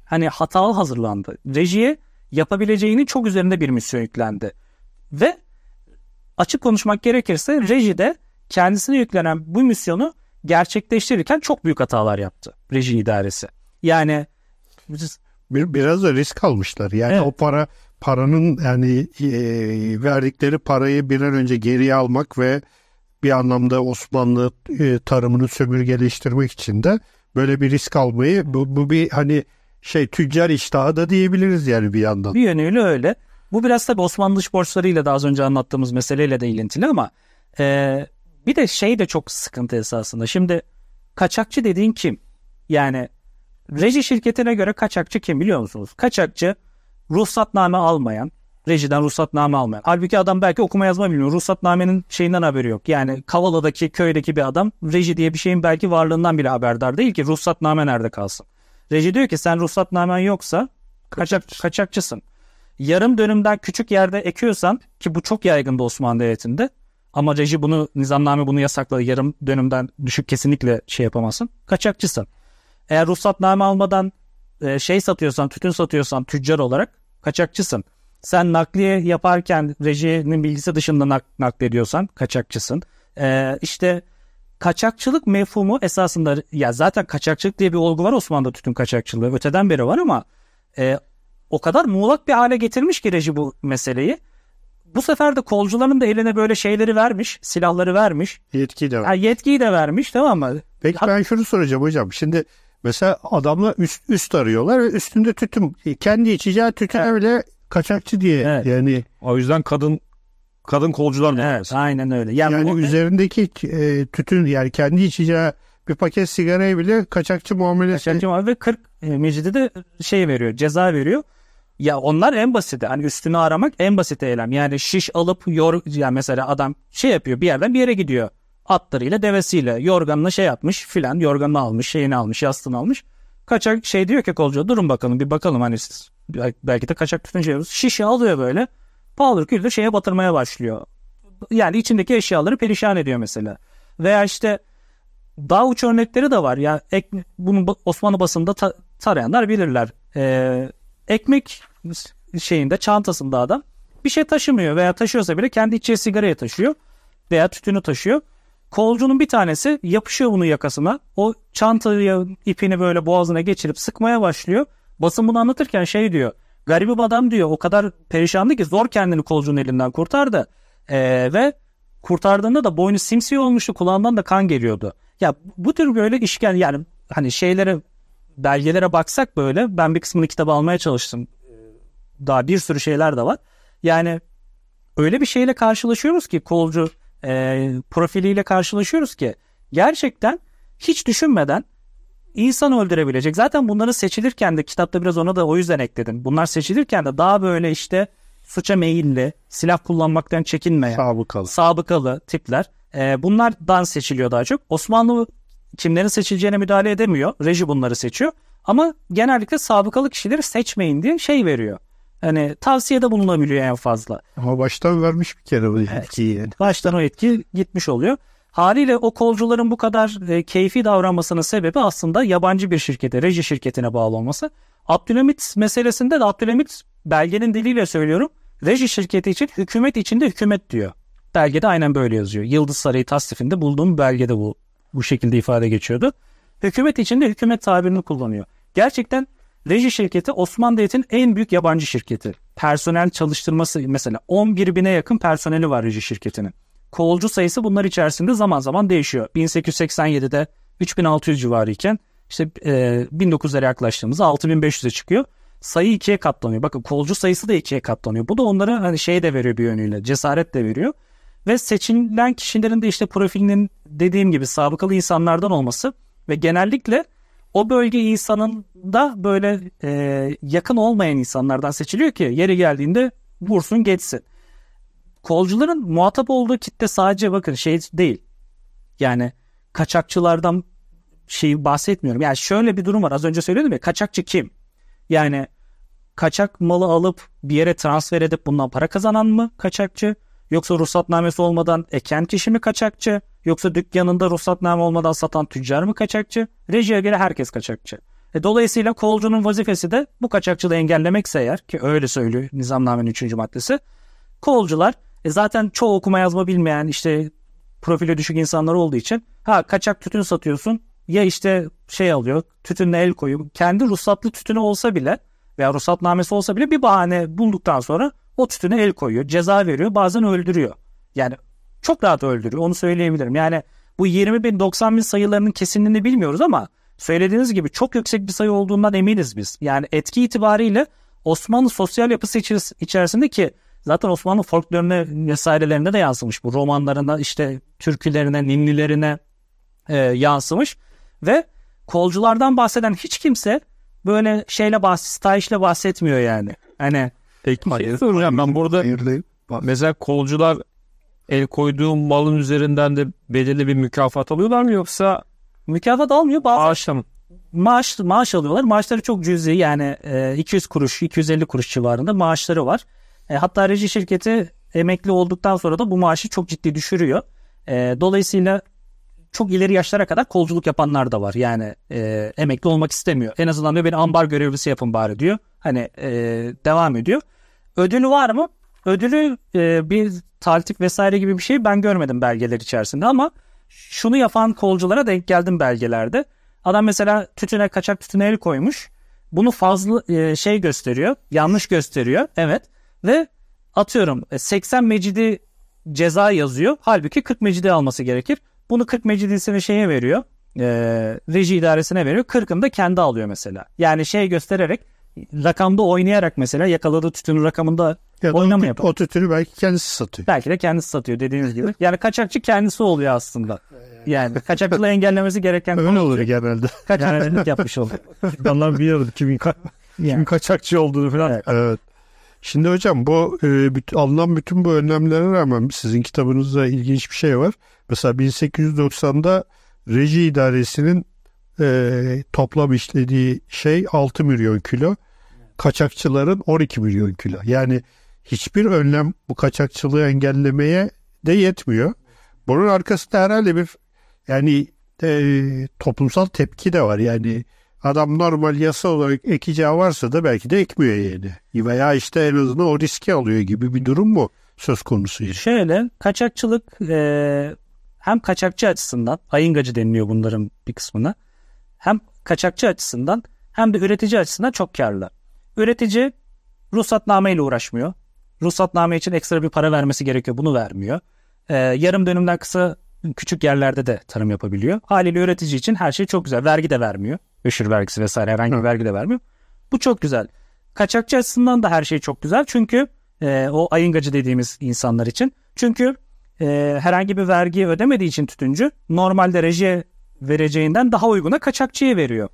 hani hatalı hazırlandı. Rejiye yapabileceğinin çok üzerinde bir misyon yüklendi. Ve açık konuşmak gerekirse rejide kendisine yüklenen bu misyonu gerçekleştirirken çok büyük hatalar yaptı reji idaresi. Yani bir, biraz da risk almışlar. Yani Evet. o para paranın yani e, verdikleri parayı bir an önce geriye almak ve bir anlamda Osmanlı e, tarımını sömürgeleştirmek için de böyle bir risk almayı bu, bu bir hani şey tüccar iştahı da diyebiliriz yani bir yandan. bir yönüyle öyle. Bu biraz tabii Osmanlı dış borçlarıyla da az önce anlattığımız meseleyle de ilintili ama e, bir de şey de çok sıkıntı esasında. Şimdi kaçakçı dediğin kim? Yani reji şirketine göre kaçakçı kim biliyor musunuz? Kaçakçı ruhsatname almayan, rejiden ruhsatname almayan. Halbuki adam belki okuma yazma bilmiyor. Ruhsatnamenin şeyinden haberi yok. Yani Kavala'daki köydeki bir adam reji diye bir şeyin belki varlığından bile haberdar değil ki ruhsatname nerede kalsın. Reji diyor ki sen ruhsatnamen yoksa kaçak, kaçakçısın. Yarım dönümden küçük yerde ekiyorsan ki bu çok yaygındı Osmanlı Devleti'nde ama reji bunu nizamname bunu yasakladı. Yarım dönümden düşük kesinlikle şey yapamazsın. Kaçakçısın. Eğer ruhsatname almadan e, şey satıyorsan, tütün satıyorsan tüccar olarak kaçakçısın. Sen nakliye yaparken rejinin bilgisi dışında nak- naklediyorsan kaçakçısın. E, işte kaçakçılık mefhumu esasında ya zaten kaçakçılık diye bir olgu var Osmanlı'da tütün kaçakçılığı. Öteden beri var ama e, o kadar muğlak bir hale getirmiş ki reji bu meseleyi. Bu sefer de kolcuların da eline böyle şeyleri vermiş, silahları vermiş. Yetki de var. Ha, yetkiyi de vermiş tamam mı? Peki ben şunu soracağım hocam. Şimdi mesela adamlar üst, üst arıyorlar ve üstünde tütün. Kendi içeceği tütüne bile kaçakçı diye. Evet. Yani O yüzden kadın kadın kolcular da Evet, aynen öyle. Yani, yani o- üzerindeki e, tütün yani kendi içeceği bir paket sigarayı bile kaçakçı muamelesi. Kaçakçı var ve 40 e, Mecidi de şey veriyor, ceza veriyor. Ya onlar en basiti. Hani üstünü aramak en basit eylem. Yani şiş alıp yor yani mesela adam şey yapıyor bir yerden bir yere gidiyor. Atlarıyla, devesiyle, yorganına şey yapmış filan, yorganını almış, şeyini almış, yastığını almış. Kaçak şey diyor ki kolcu durun bakalım bir bakalım hani siz bel- belki de kaçak tütün şey. Şişe alıyor böyle. Paldır küldür şeye batırmaya başlıyor. Yani içindeki eşyaları perişan ediyor mesela. Veya işte daha uç örnekleri de var. Ya ek, bunu Osmanlı basında ta- tarayanlar bilirler. Ee, ekmek şeyinde çantasında adam bir şey taşımıyor veya taşıyorsa bile kendi içeceği sigarayı taşıyor veya tütünü taşıyor. Kolcunun bir tanesi yapışıyor bunun yakasına. O çantayı ipini böyle boğazına geçirip sıkmaya başlıyor. Basın bunu anlatırken şey diyor. Garibim adam diyor o kadar perişandı ki zor kendini kolcunun elinden kurtardı. Ee, ve kurtardığında da boynu simsiyah olmuştu kulağından da kan geliyordu. Ya bu tür böyle işgal yani hani şeylere belgelere baksak böyle ben bir kısmını kitaba almaya çalıştım. Daha bir sürü şeyler de var. Yani öyle bir şeyle karşılaşıyoruz ki kolcu e, profiliyle karşılaşıyoruz ki gerçekten hiç düşünmeden insan öldürebilecek. Zaten bunları seçilirken de kitapta biraz ona da o yüzden ekledim. Bunlar seçilirken de daha böyle işte suça meyilli, silah kullanmaktan çekinmeyen, Sabıkalı. sabıkalı tipler. E, bunlardan seçiliyor daha çok. Osmanlı kimlerin seçileceğine müdahale edemiyor. Reji bunları seçiyor. Ama genellikle sabıkalı kişileri seçmeyin diye şey veriyor. Hani tavsiyede bulunabiliyor en fazla. Ama baştan vermiş bir kere bu etkiyi yani. Baştan o etki gitmiş oluyor. Haliyle o kolcuların bu kadar e, keyfi davranmasının sebebi aslında yabancı bir şirkete, reji şirketine bağlı olması. Abdülhamit meselesinde de Abdülhamit belgenin diliyle söylüyorum. Reji şirketi için hükümet içinde hükümet diyor. Belgede aynen böyle yazıyor. Yıldız Sarayı tasnifinde bulduğum belgede bu bu şekilde ifade geçiyordu. Hükümet içinde hükümet tabirini kullanıyor. Gerçekten reji şirketi Osmanlı Devleti'nin en büyük yabancı şirketi. Personel çalıştırması mesela 11 bine yakın personeli var reji şirketinin. Kolcu sayısı bunlar içerisinde zaman zaman değişiyor. 1887'de 3600 civarı iken işte e, 1900'lere yaklaştığımızda 6500'e çıkıyor. Sayı ikiye katlanıyor. Bakın kolcu sayısı da ikiye katlanıyor. Bu da onlara hani şey de veriyor bir yönüyle. Cesaret de veriyor. Ve seçilen kişilerin de işte profilinin dediğim gibi sabıkalı insanlardan olması ve genellikle o bölge insanın da böyle e, yakın olmayan insanlardan seçiliyor ki yeri geldiğinde vursun geçsin. Kolcuların muhatap olduğu kitle sadece bakın şey değil. Yani kaçakçılardan şey bahsetmiyorum. Yani şöyle bir durum var. Az önce söyledim ya kaçakçı kim? Yani kaçak malı alıp bir yere transfer edip bundan para kazanan mı kaçakçı? Yoksa ruhsatnamesi olmadan eken kişi mi kaçakçı? Yoksa dükkanında ruhsatname olmadan satan tüccar mı kaçakçı? Rejiye göre herkes kaçakçı. E, dolayısıyla kolcunun vazifesi de bu kaçakçılığı engellemekse eğer ki öyle söylüyor nizamnamenin 3. maddesi. Kolcular e, zaten çoğu okuma yazma bilmeyen işte profili düşük insanlar olduğu için ha kaçak tütün satıyorsun ya işte şey alıyor tütünle el koyuyor. Kendi ruhsatlı tütünü olsa bile veya ruhsatnamesi olsa bile bir bahane bulduktan sonra o tütüne el koyuyor. Ceza veriyor bazen öldürüyor. Yani çok rahat öldürüyor onu söyleyebilirim. Yani bu 20 bin 90 bin sayılarının kesinliğini bilmiyoruz ama söylediğiniz gibi çok yüksek bir sayı olduğundan eminiz biz. Yani etki itibariyle Osmanlı sosyal yapısı içerisinde ki zaten Osmanlı folkloruna vesairelerinde de yansımış bu romanlarına işte türkülerine, ninnilerine e, yansımış ve kolculardan bahseden hiç kimse böyle şeyle bahs stahişle bahsetmiyor yani. Hani Peki şey soracağım ben burada Hayırlı. mesela kolcular el koyduğu malın üzerinden de belirli bir mükafat alıyorlar mı yoksa mükafat almıyor bazen maaşla mı? maaş maaş alıyorlar. Maaşları çok cüzi yani e, 200 kuruş 250 kuruş civarında maaşları var. E, hatta reji şirketi emekli olduktan sonra da bu maaşı çok ciddi düşürüyor. E, dolayısıyla çok ileri yaşlara kadar kolculuk yapanlar da var. Yani e, emekli olmak istemiyor. En azından diyor beni ambar görevlisi yapın bari diyor. Hani e, devam ediyor. Ödülü var mı? Ödülü e, bir taltif vesaire gibi bir şey ben görmedim belgeler içerisinde ama şunu yapan kolculara denk geldim belgelerde. Adam mesela tütüne kaçak tütüne el koymuş. Bunu fazla e, şey gösteriyor. Yanlış gösteriyor. Evet. Ve atıyorum e, 80 mecidi ceza yazıyor. Halbuki 40 mecidi alması gerekir. Bunu 40 mecidisini şeye veriyor. E, reji idaresine veriyor. 40'ını da kendi alıyor mesela. Yani şey göstererek rakamda oynayarak mesela yakaladığı tütünün rakamında Ya Oynama yapalım. o tütünü belki kendisi satıyor. belki de kendisi satıyor dediğiniz gibi. Yani kaçakçı kendisi oluyor aslında. Yani kaçakçılığı engellemesi gereken Öyle olur genelde. kaçakçılık yapmış oluyor. İnsanlar biliyordu kimin, ka- kimin Yani. kaçakçı olduğunu falan. Evet. Evet. Şimdi hocam bu e, büt- alınan bütün bu önlemlere rağmen sizin kitabınızda ilginç bir şey var. Mesela 1890'da reji idaresinin e, toplam işlediği şey 6 milyon kilo. Kaçakçıların 12 milyon kilo. Yani hiçbir önlem bu kaçakçılığı engellemeye de yetmiyor. Bunun arkasında herhalde bir yani e, toplumsal tepki de var. Yani adam normal yasa olarak ekeceği varsa da belki de ekmiyor yani. Veya işte en azından o riski alıyor gibi bir durum mu söz konusu? yani? Şöyle kaçakçılık e, hem kaçakçı açısından ayıngacı deniliyor bunların bir kısmına. Hem kaçakçı açısından hem de üretici açısından çok karlı. Üretici ruhsatname ile uğraşmıyor. Ruhsatname için ekstra bir para vermesi gerekiyor. Bunu vermiyor. E, yarım dönümden kısa küçük yerlerde de tarım yapabiliyor. Haliyle üretici için her şey çok güzel. Vergi de vermiyor. Öşür vergisi vesaire herhangi bir vergi de vermiyor. Bu çok güzel. Kaçakçı açısından da her şey çok güzel. Çünkü e, o ayıngacı dediğimiz insanlar için. Çünkü e, herhangi bir vergi ödemediği için tütüncü normalde rejiye vereceğinden daha uyguna kaçakçıya veriyor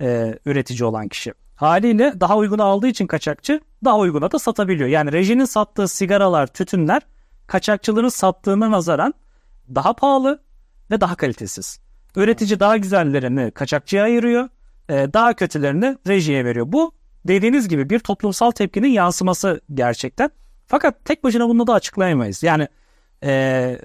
e, üretici olan kişi. Haliyle daha uyguna aldığı için kaçakçı daha uyguna da satabiliyor. Yani rejinin sattığı sigaralar, tütünler kaçakçıların sattığına nazaran daha pahalı ve daha kalitesiz. Üretici daha güzellerini kaçakçıya ayırıyor, e, daha kötülerini rejiye veriyor. Bu dediğiniz gibi bir toplumsal tepkinin yansıması gerçekten. Fakat tek başına bunu da açıklayamayız. Yani e,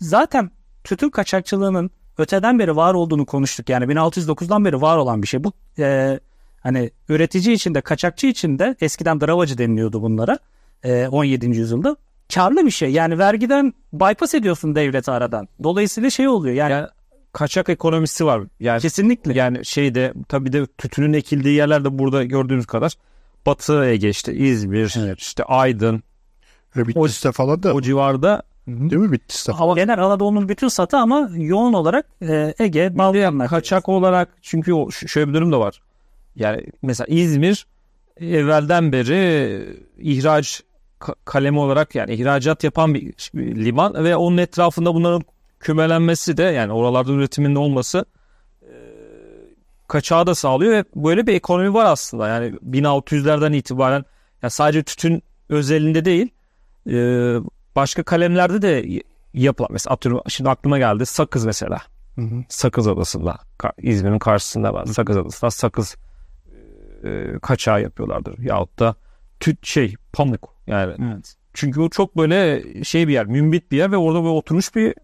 zaten tütün kaçakçılığının öteden beri var olduğunu konuştuk. Yani 1609'dan beri var olan bir şey. Bu e, hani üretici için de kaçakçı için de eskiden dravacı deniliyordu bunlara e, 17. yüzyılda. Karlı bir şey. Yani vergiden bypass ediyorsun devleti aradan. Dolayısıyla şey oluyor. Yani, Yani kaçak ekonomisi var. Yani kesinlikle. yani şeyde tabii de tütünün ekildiği yerlerde burada gördüğünüz kadar Batı Ege işte İzmir, işte Aydın Ve Bitlis'te falan da o civarda değil mi Bitlis'te? Hava genel Anadolu'nun bütün satı ama yoğun olarak e, Ege, Balkanlar. kaçak olarak çünkü o şöyle bir durum da var. Yani mesela İzmir evvelden beri ihraç ka- kalemi olarak yani ihracat yapan bir, liman ve onun etrafında bunların kümelenmesi de yani oralarda üretimin olması kaçağı da sağlıyor ve böyle bir ekonomi var aslında. Yani 1600'lerden itibaren yani sadece tütün özelinde değil başka kalemlerde de yapılan mesela atıyorum şimdi aklıma geldi sakız mesela. Hı hı. Sakız Adası'nda İzmir'in karşısında var. Sakız Adası'nda sakız e, kaçağı yapıyorlardır. Yahut da tüt şey pamuk yani. Evet. Çünkü o çok böyle şey bir yer, mümbit bir yer ve orada böyle oturmuş bir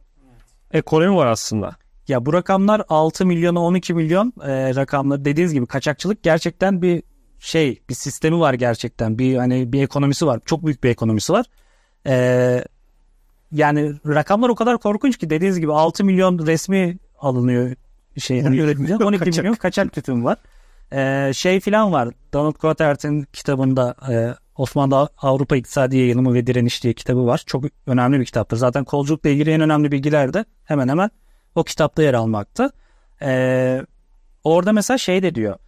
ekonomi var aslında. Ya bu rakamlar 6 milyona 12 milyon e, rakamlar dediğiniz gibi kaçakçılık gerçekten bir şey bir sistemi var gerçekten bir hani bir ekonomisi var çok büyük bir ekonomisi var. E, yani rakamlar o kadar korkunç ki dediğiniz gibi 6 milyon resmi alınıyor şey 12 üretimden 12 kaçak. milyon kaçak tütün var. E, şey filan var Donald Quatert'in kitabında e, Osmanlı Avrupa İktisadi Yayılımı ve Direniş diye kitabı var. Çok önemli bir kitaptır. Zaten kolculukla ilgili en önemli bilgiler de hemen hemen o kitapta yer almakta. Ee, orada mesela şey de diyor.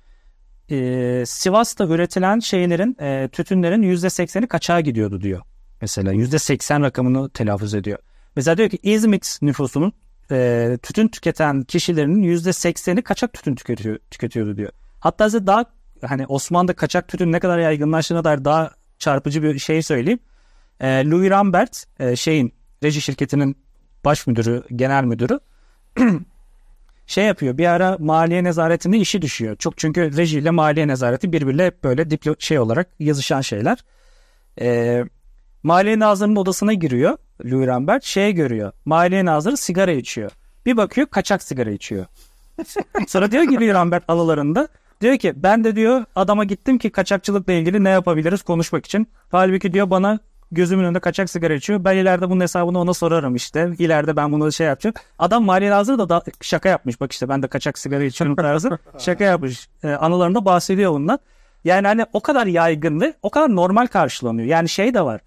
Ee, Sivas'ta üretilen şeylerin, e, tütünlerin %80'i kaçağa gidiyordu diyor. Mesela %80 rakamını telaffuz ediyor. Mesela diyor ki İzmit nüfusunun e, tütün tüketen kişilerinin %80'i kaçak tütün tüketiyor, tüketiyordu diyor. Hatta size daha hani Osmanlı'da kaçak tütün ne kadar yaygınlaştığına dair daha çarpıcı bir şey söyleyeyim. E, Louis Rambert e, şeyin reji şirketinin baş müdürü, genel müdürü şey yapıyor. Bir ara maliye nezaretinde işi düşüyor. Çok çünkü reji ile maliye nezareti birbiriyle hep böyle diplo şey olarak yazışan şeyler. Ee, maliye nazırının odasına giriyor Louis Rambert. Şey görüyor. Maliye nazırı sigara içiyor. Bir bakıyor kaçak sigara içiyor. Sonra diyor ki Louis Rambert alalarında diyor ki ben de diyor adama gittim ki kaçakçılıkla ilgili ne yapabiliriz konuşmak için. Halbuki diyor bana gözümün önünde kaçak sigara içiyor. Ben ileride bunun hesabını ona sorarım işte. İleride ben bunu şey yapacağım. Adam maliye nazırı da, da şaka yapmış. Bak işte ben de kaçak sigara içiyorum tarzı. şaka yapmış. Ee, anılarında bahsediyor bundan. Yani hani o kadar yaygın ve o kadar normal karşılanıyor. Yani şey de var.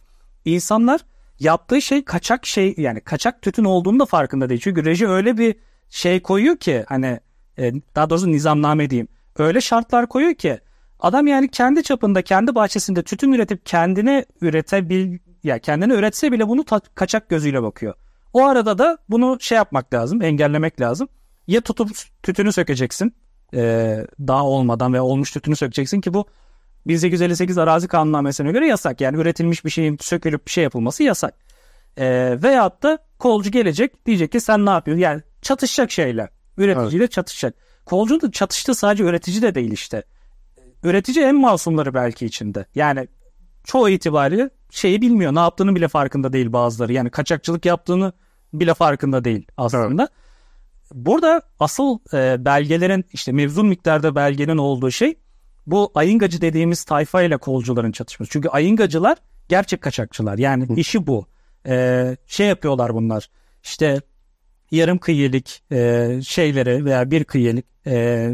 İnsanlar yaptığı şey kaçak şey yani kaçak tütün olduğunu da farkında değil. Çünkü reji öyle bir şey koyuyor ki hani e, daha doğrusu nizamname diyeyim. Öyle şartlar koyuyor ki adam yani kendi çapında kendi bahçesinde tütün üretip kendine üretebil ya kendine üretse bile bunu ta- kaçak gözüyle bakıyor. O arada da bunu şey yapmak lazım, engellemek lazım. Ya tutup tütünü sökeceksin e, daha olmadan ve olmuş tütünü sökeceksin ki bu 1858 arazi kanunnamesine göre yasak. Yani üretilmiş bir şeyin sökülüp bir şey yapılması yasak. E, veyahut da kolcu gelecek diyecek ki sen ne yapıyorsun? Yani çatışacak şeyler. Üreticiyle çatışacak. Kolcu da çatıştığı sadece üretici de değil işte. Üretici en masumları belki içinde. Yani çoğu itibariyle şeyi bilmiyor. Ne yaptığını bile farkında değil bazıları. Yani kaçakçılık yaptığını bile farkında değil aslında. Burada asıl e, belgelerin işte mevzun miktarda belgenin olduğu şey bu ayıngacı dediğimiz tayfa ile kolcuların çatışması. Çünkü ayıngacılar gerçek kaçakçılar. Yani işi bu. E, şey yapıyorlar bunlar. İşte yarım kıyılık e, şeyleri veya bir kıyılık e,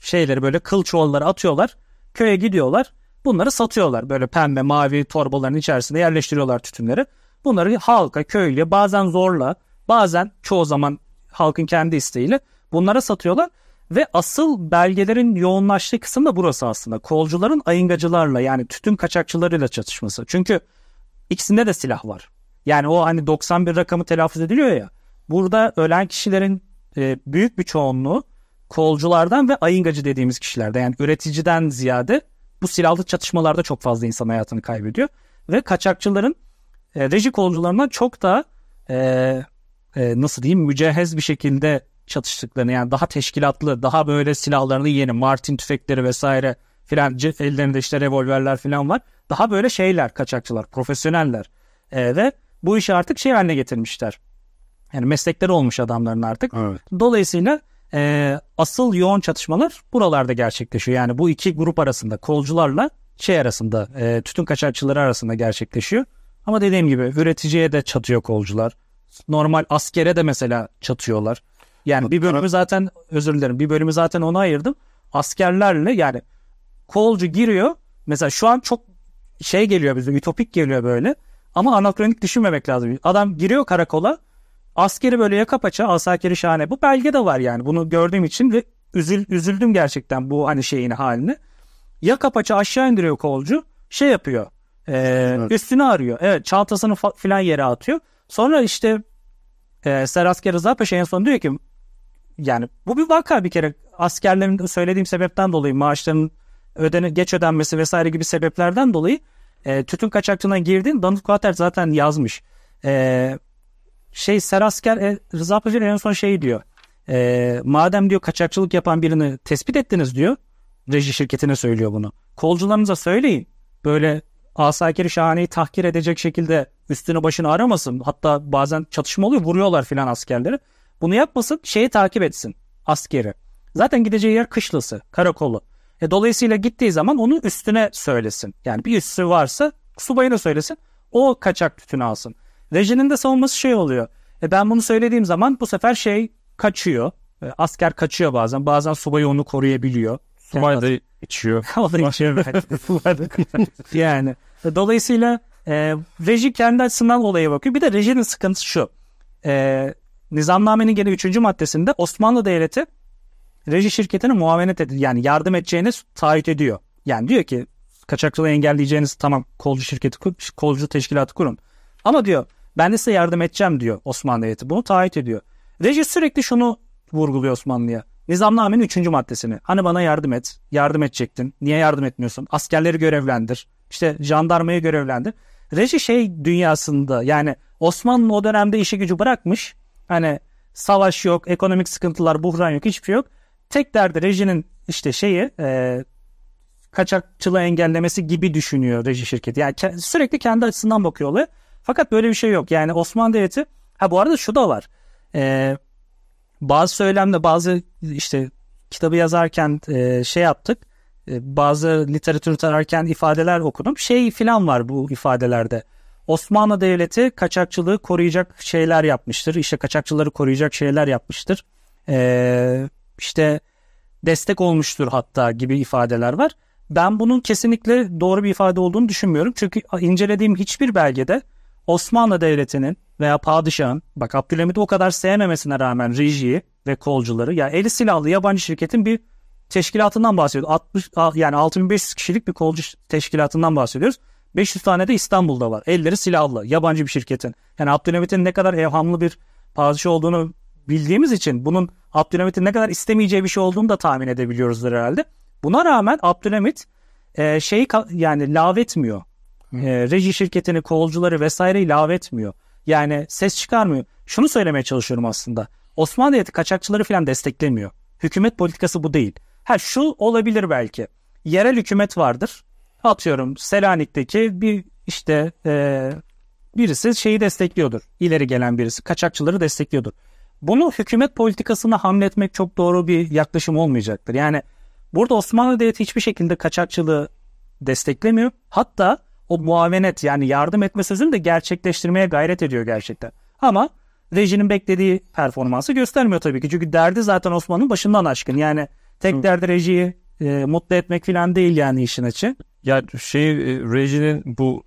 şeyleri böyle kıl çuvalları atıyorlar. Köye gidiyorlar. Bunları satıyorlar. Böyle pembe mavi torbaların içerisinde yerleştiriyorlar tütünleri. Bunları halka, köylüye bazen zorla bazen çoğu zaman halkın kendi isteğiyle bunlara satıyorlar. Ve asıl belgelerin yoğunlaştığı kısım da burası aslında. Kolcuların ayıngacılarla yani tütün kaçakçılarıyla çatışması. Çünkü ikisinde de silah var. Yani o hani 91 rakamı telaffuz ediliyor ya. Burada ölen kişilerin e, büyük bir çoğunluğu kolculardan ve ayıngacı dediğimiz kişilerde yani üreticiden ziyade bu silahlı çatışmalarda çok fazla insan hayatını kaybediyor. Ve kaçakçıların e, reji kolcularından çok da e, e, nasıl diyeyim mücehhez bir şekilde çatıştıklarını yani daha teşkilatlı daha böyle silahlarını yeni Martin tüfekleri vesaire filan ellerinde işte revolverler filan var. Daha böyle şeyler kaçakçılar profesyoneller e, ve bu işi artık şey haline getirmişler. Yani meslekleri olmuş adamların artık. Evet. Dolayısıyla e, asıl yoğun çatışmalar buralarda gerçekleşiyor. Yani bu iki grup arasında kolcularla şey arasında e, tütün kaçakçıları arasında gerçekleşiyor. Ama dediğim gibi üreticiye de çatıyor kolcular. Normal askere de mesela çatıyorlar. Yani bir bölümü zaten özür dilerim bir bölümü zaten ona ayırdım. Askerlerle yani kolcu giriyor. Mesela şu an çok şey geliyor bize ütopik geliyor böyle. Ama anakronik düşünmemek lazım. Adam giriyor karakola askeri böyle yaka paça asakeri şahane. Bu belge de var yani bunu gördüğüm için ve üzül, üzüldüm gerçekten bu hani şeyini haline. Yaka paça aşağı indiriyor kolcu şey yapıyor. E, evet. Üstünü arıyor. Evet çantasını fa- filan yere atıyor. Sonra işte e, Serasker Rıza Paşa en son diyor ki yani bu bir vaka bir kere askerlerin söylediğim sebepten dolayı maaşların ödene, geç ödenmesi vesaire gibi sebeplerden dolayı e, tütün kaçakçılığına girdin. Danut Kuater zaten yazmış. E, şey Serasker e, Rıza Paşa en son şey diyor. E, madem diyor kaçakçılık yapan birini tespit ettiniz diyor. Reji şirketine söylüyor bunu. Kolcularınıza söyleyin. Böyle asakiri şahaneyi tahkir edecek şekilde üstünü başını aramasın. Hatta bazen çatışma oluyor vuruyorlar filan askerleri. Bunu yapmasın şeyi takip etsin askeri. Zaten gideceği yer kışlası, karakolu. E, dolayısıyla gittiği zaman onu üstüne söylesin. Yani bir üssü varsa subayına söylesin. O kaçak tütün alsın. Rejinin de savunması şey oluyor. E, ben bunu söylediğim zaman bu sefer şey kaçıyor. E, asker kaçıyor bazen. Bazen subay onu koruyabiliyor. Subay da içiyor. o da içiyor. yani. E, dolayısıyla e, reji kendi açısından olaya bakıyor. Bir de rejinin sıkıntısı şu. E, Nizamnamenin gene 3. maddesinde Osmanlı Devleti reji şirketine muavenet ediyor. Yani yardım edeceğini taahhüt ediyor. Yani diyor ki kaçakçılığı engelleyeceğiniz tamam kolcu şirketi, kolcu teşkilatı kurun. Ama diyor ben de size yardım edeceğim diyor Osmanlı Devleti. Bunu taahhüt ediyor. Reji sürekli şunu vurguluyor Osmanlı'ya. Nizamnamenin 3. maddesini. Hani bana yardım et. Yardım edecektin. Niye yardım etmiyorsun? Askerleri görevlendir. İşte jandarmayı görevlendir. Reji şey dünyasında yani Osmanlı o dönemde işi gücü bırakmış. Hani savaş yok, ekonomik sıkıntılar, buhran yok, hiçbir şey yok. Tek derdi rejinin işte şeyi e, kaçakçılığı engellemesi gibi düşünüyor reji şirketi. Yani ke- sürekli kendi açısından bakıyor olaya. Fakat böyle bir şey yok. Yani Osmanlı Devleti ha bu arada şu da var. E, bazı söylemde bazı işte kitabı yazarken e, şey yaptık. E, bazı literatür tararken ifadeler okudum. Şey filan var bu ifadelerde. Osmanlı Devleti kaçakçılığı koruyacak şeyler yapmıştır. İşte kaçakçıları koruyacak şeyler yapmıştır. Ee, işte destek olmuştur hatta gibi ifadeler var. Ben bunun kesinlikle doğru bir ifade olduğunu düşünmüyorum. Çünkü incelediğim hiçbir belgede Osmanlı Devleti'nin veya padişahın bak Abdülhamit'i o kadar sevmemesine rağmen rejiyi ve kolcuları ya eli silahlı yabancı şirketin bir teşkilatından bahsediyoruz. 60 yani 6500 kişilik bir kolcu teşkilatından bahsediyoruz. 500 tane de İstanbul'da var. Elleri silahlı. Yabancı bir şirketin. Yani Abdülhamit'in ne kadar evhamlı bir padişah olduğunu bildiğimiz için bunun Abdülhamit'in ne kadar istemeyeceği bir şey olduğunu da tahmin edebiliyoruzdur herhalde. Buna rağmen Abdülhamit e, şeyi yani lavetmiyor. E, reji şirketini, kolcuları vesaireyi lavetmiyor. Yani ses çıkarmıyor. Şunu söylemeye çalışıyorum aslında. Osmanlı Devleti kaçakçıları falan desteklemiyor. Hükümet politikası bu değil. Ha şu olabilir belki. Yerel hükümet vardır atıyorum Selanik'teki bir işte e, birisi şeyi destekliyordur. İleri gelen birisi kaçakçıları destekliyordur. Bunu hükümet politikasına hamletmek çok doğru bir yaklaşım olmayacaktır. Yani burada Osmanlı Devleti hiçbir şekilde kaçakçılığı desteklemiyor. Hatta o muavenet yani yardım etme sözünü de gerçekleştirmeye gayret ediyor gerçekten. Ama rejinin beklediği performansı göstermiyor tabii ki. Çünkü derdi zaten Osmanlı'nın başından aşkın. Yani tek derdi rejiyi e, mutlu etmek falan değil yani işin açı. Ya şey e, rejinin bu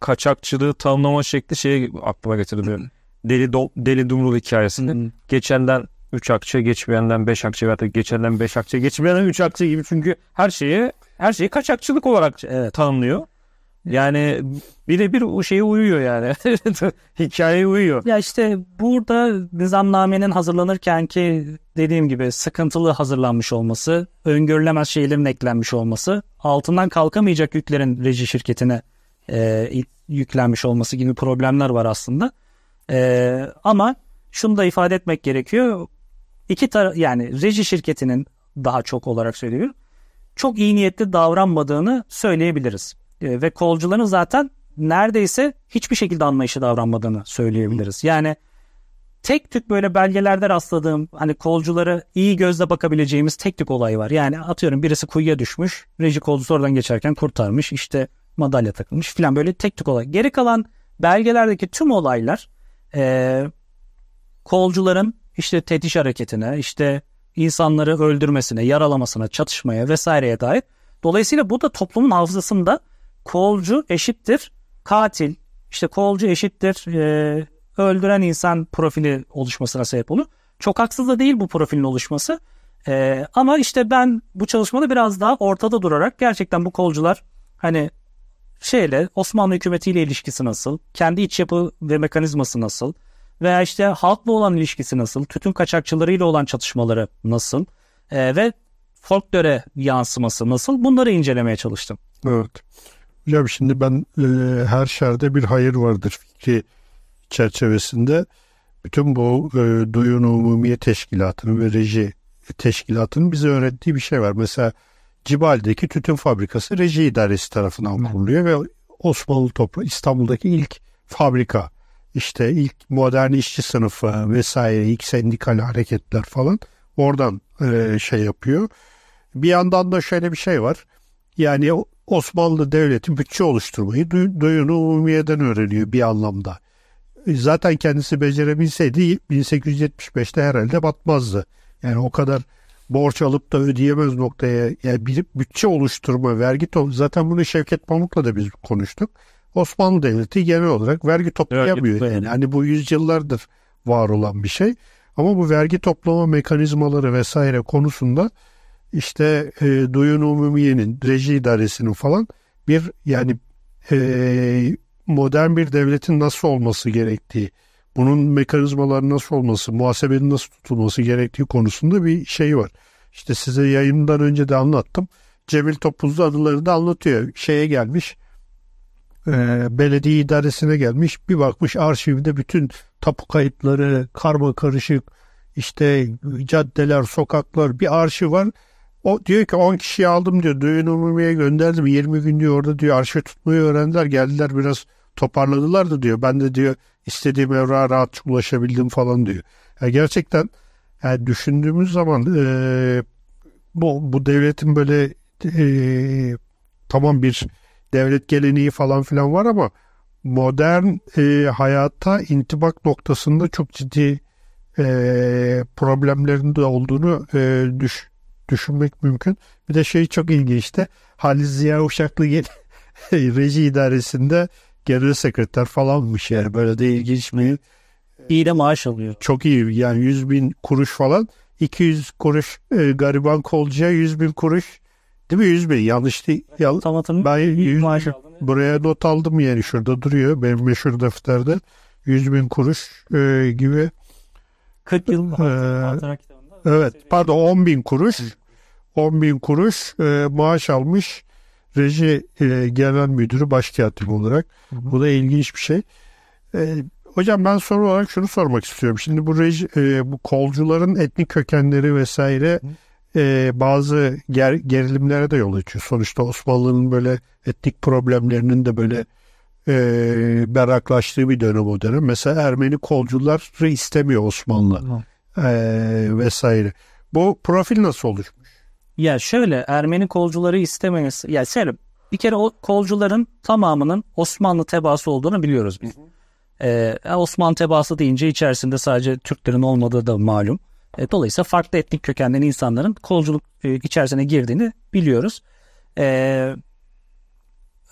kaçakçılığı tanımlama şekli şeyi aklıma getirdi. Deli do, Deli Dumrul hikayesinde. Geçenden 3 akçe, geçmeyenden 5 akçe veya geçenden 5 akçe, geçmeyenden 3 akçe gibi çünkü her şeyi her şeyi kaçakçılık olarak evet. tanımlıyor. Yani birebir o şeye uyuyor yani. Hikayeye uyuyor. Ya işte burada nizamnamenin hazırlanırken ki dediğim gibi sıkıntılı hazırlanmış olması, öngörülemez şeylerin eklenmiş olması, altından kalkamayacak yüklerin reji şirketine e, yüklenmiş olması gibi problemler var aslında. E, ama şunu da ifade etmek gerekiyor. İki tar yani reji şirketinin daha çok olarak söylüyorum. Çok iyi niyetli davranmadığını söyleyebiliriz. E, ve kolcuların zaten neredeyse hiçbir şekilde anlayışı davranmadığını söyleyebiliriz. Yani tek tük böyle belgelerde rastladığım hani kolcuları iyi gözle bakabileceğimiz tek tük olay var. Yani atıyorum birisi kuyuya düşmüş, reji kolcusu oradan geçerken kurtarmış, işte madalya takılmış falan böyle tek tük olay. Geri kalan belgelerdeki tüm olaylar e, kolcuların işte tetiş hareketine, işte insanları öldürmesine, yaralamasına, çatışmaya vesaireye dair. Dolayısıyla bu da toplumun hafızasında kolcu eşittir katil, işte kolcu eşittir e, öldüren insan profili oluşmasına sebep olur. Çok haksız da değil bu profilin oluşması. E, ama işte ben bu çalışmada biraz daha ortada durarak gerçekten bu kolcular hani şeyle Osmanlı hükümetiyle ilişkisi nasıl, kendi iç yapı ve mekanizması nasıl veya işte halkla olan ilişkisi nasıl, tütün kaçakçılarıyla olan çatışmaları nasıl e, ve folklore yansıması nasıl bunları incelemeye çalıştım. Evet. Hocam şimdi ben e, her şerde bir hayır vardır fikri çerçevesinde bütün bu e, Duyun Umumiye Teşkilatı'nın ve Reji Teşkilatı'nın bize öğrettiği bir şey var. Mesela Cibal'deki tütün fabrikası Reji İdaresi tarafından kuruluyor ve Osmanlı toprağı İstanbul'daki ilk fabrika işte ilk modern işçi sınıfı vesaire ilk sendikal hareketler falan oradan e, şey yapıyor. Bir yandan da şöyle bir şey var. Yani Osmanlı Devleti bütçe oluşturmayı Duyunu Umumiye'den öğreniyor bir anlamda. E, zaten kendisi becerebilseydi 1875'te herhalde batmazdı. Yani o kadar borç alıp da ödeyemez noktaya yani bir bütçe oluşturma, vergi top zaten bunu Şevket Pamuk'la da biz konuştuk. Osmanlı Devleti genel olarak vergi toplayamıyor. Evet, yani. yani bu yüzyıllardır var olan bir şey. Ama bu vergi toplama mekanizmaları vesaire konusunda işte e, Duyun Umumiye'nin, reji idaresinin falan bir yani e, modern bir devletin nasıl olması gerektiği, bunun mekanizmaları nasıl olması, muhasebenin nasıl tutulması gerektiği konusunda bir şey var. İşte size yayından önce de anlattım. Cemil Topuzlu anıları da anlatıyor. Şeye gelmiş, e, belediye idaresine gelmiş. Bir bakmış arşivde bütün tapu kayıtları, karma karışık, işte caddeler, sokaklar bir arşiv var. O diyor ki 10 kişiyi aldım diyor. Düğün umumiye gönderdim. 20 gün diyor orada diyor arşiv tutmayı öğrendiler. Geldiler biraz toparladılar da diyor. Ben de diyor istediğim evrağa rahatça ulaşabildim falan diyor. Yani gerçekten yani düşündüğümüz zaman e, bu, bu devletin böyle e, tamam bir devlet geleneği falan filan var ama modern e, hayata intibak noktasında çok ciddi e, problemlerin de olduğunu e, düş, düşünmek mümkün. Bir de şey çok ilginçti. Halis Ziya Uşaklı reji idaresinde genel sekreter falanmış yani. Böyle de ilginç mi? İyi de maaş alıyor. Çok iyi. Yani 100 bin kuruş falan. 200 kuruş e, gariban kolcuya 100 bin kuruş. Değil mi? 100 bin. Yanlış değil. Ya, Tam ben 100, maaş buraya not aldım yani. Şurada duruyor. Benim meşhur defterde. 100 bin kuruş e, gibi. 40 yıl e, Evet. Pardon 10 bin kuruş 10 bin kuruş e, maaş almış reji e, genel müdürü başkatip olarak. Hı hı. Bu da ilginç bir şey. E, hocam ben soru olarak şunu sormak istiyorum. Şimdi bu reji, e, bu kolcuların etnik kökenleri vesaire e, bazı ger, gerilimlere de yol açıyor. Sonuçta Osmanlı'nın böyle etnik problemlerinin de böyle e, berraklaştığı bir dönem o dönem. Mesela Ermeni kolcuları istemiyor Osmanlı e, vesaire. Bu profil nasıl oluşmuş? Ya şöyle Ermeni kolcuları istememesi. Ya şöyle bir kere o kolcuların tamamının Osmanlı tebaası olduğunu biliyoruz biz. Ee, Osmanlı tebaası deyince içerisinde sadece Türklerin olmadığı da malum. E, dolayısıyla farklı etnik kökenden insanların kolculuk e, içerisine girdiğini biliyoruz. E,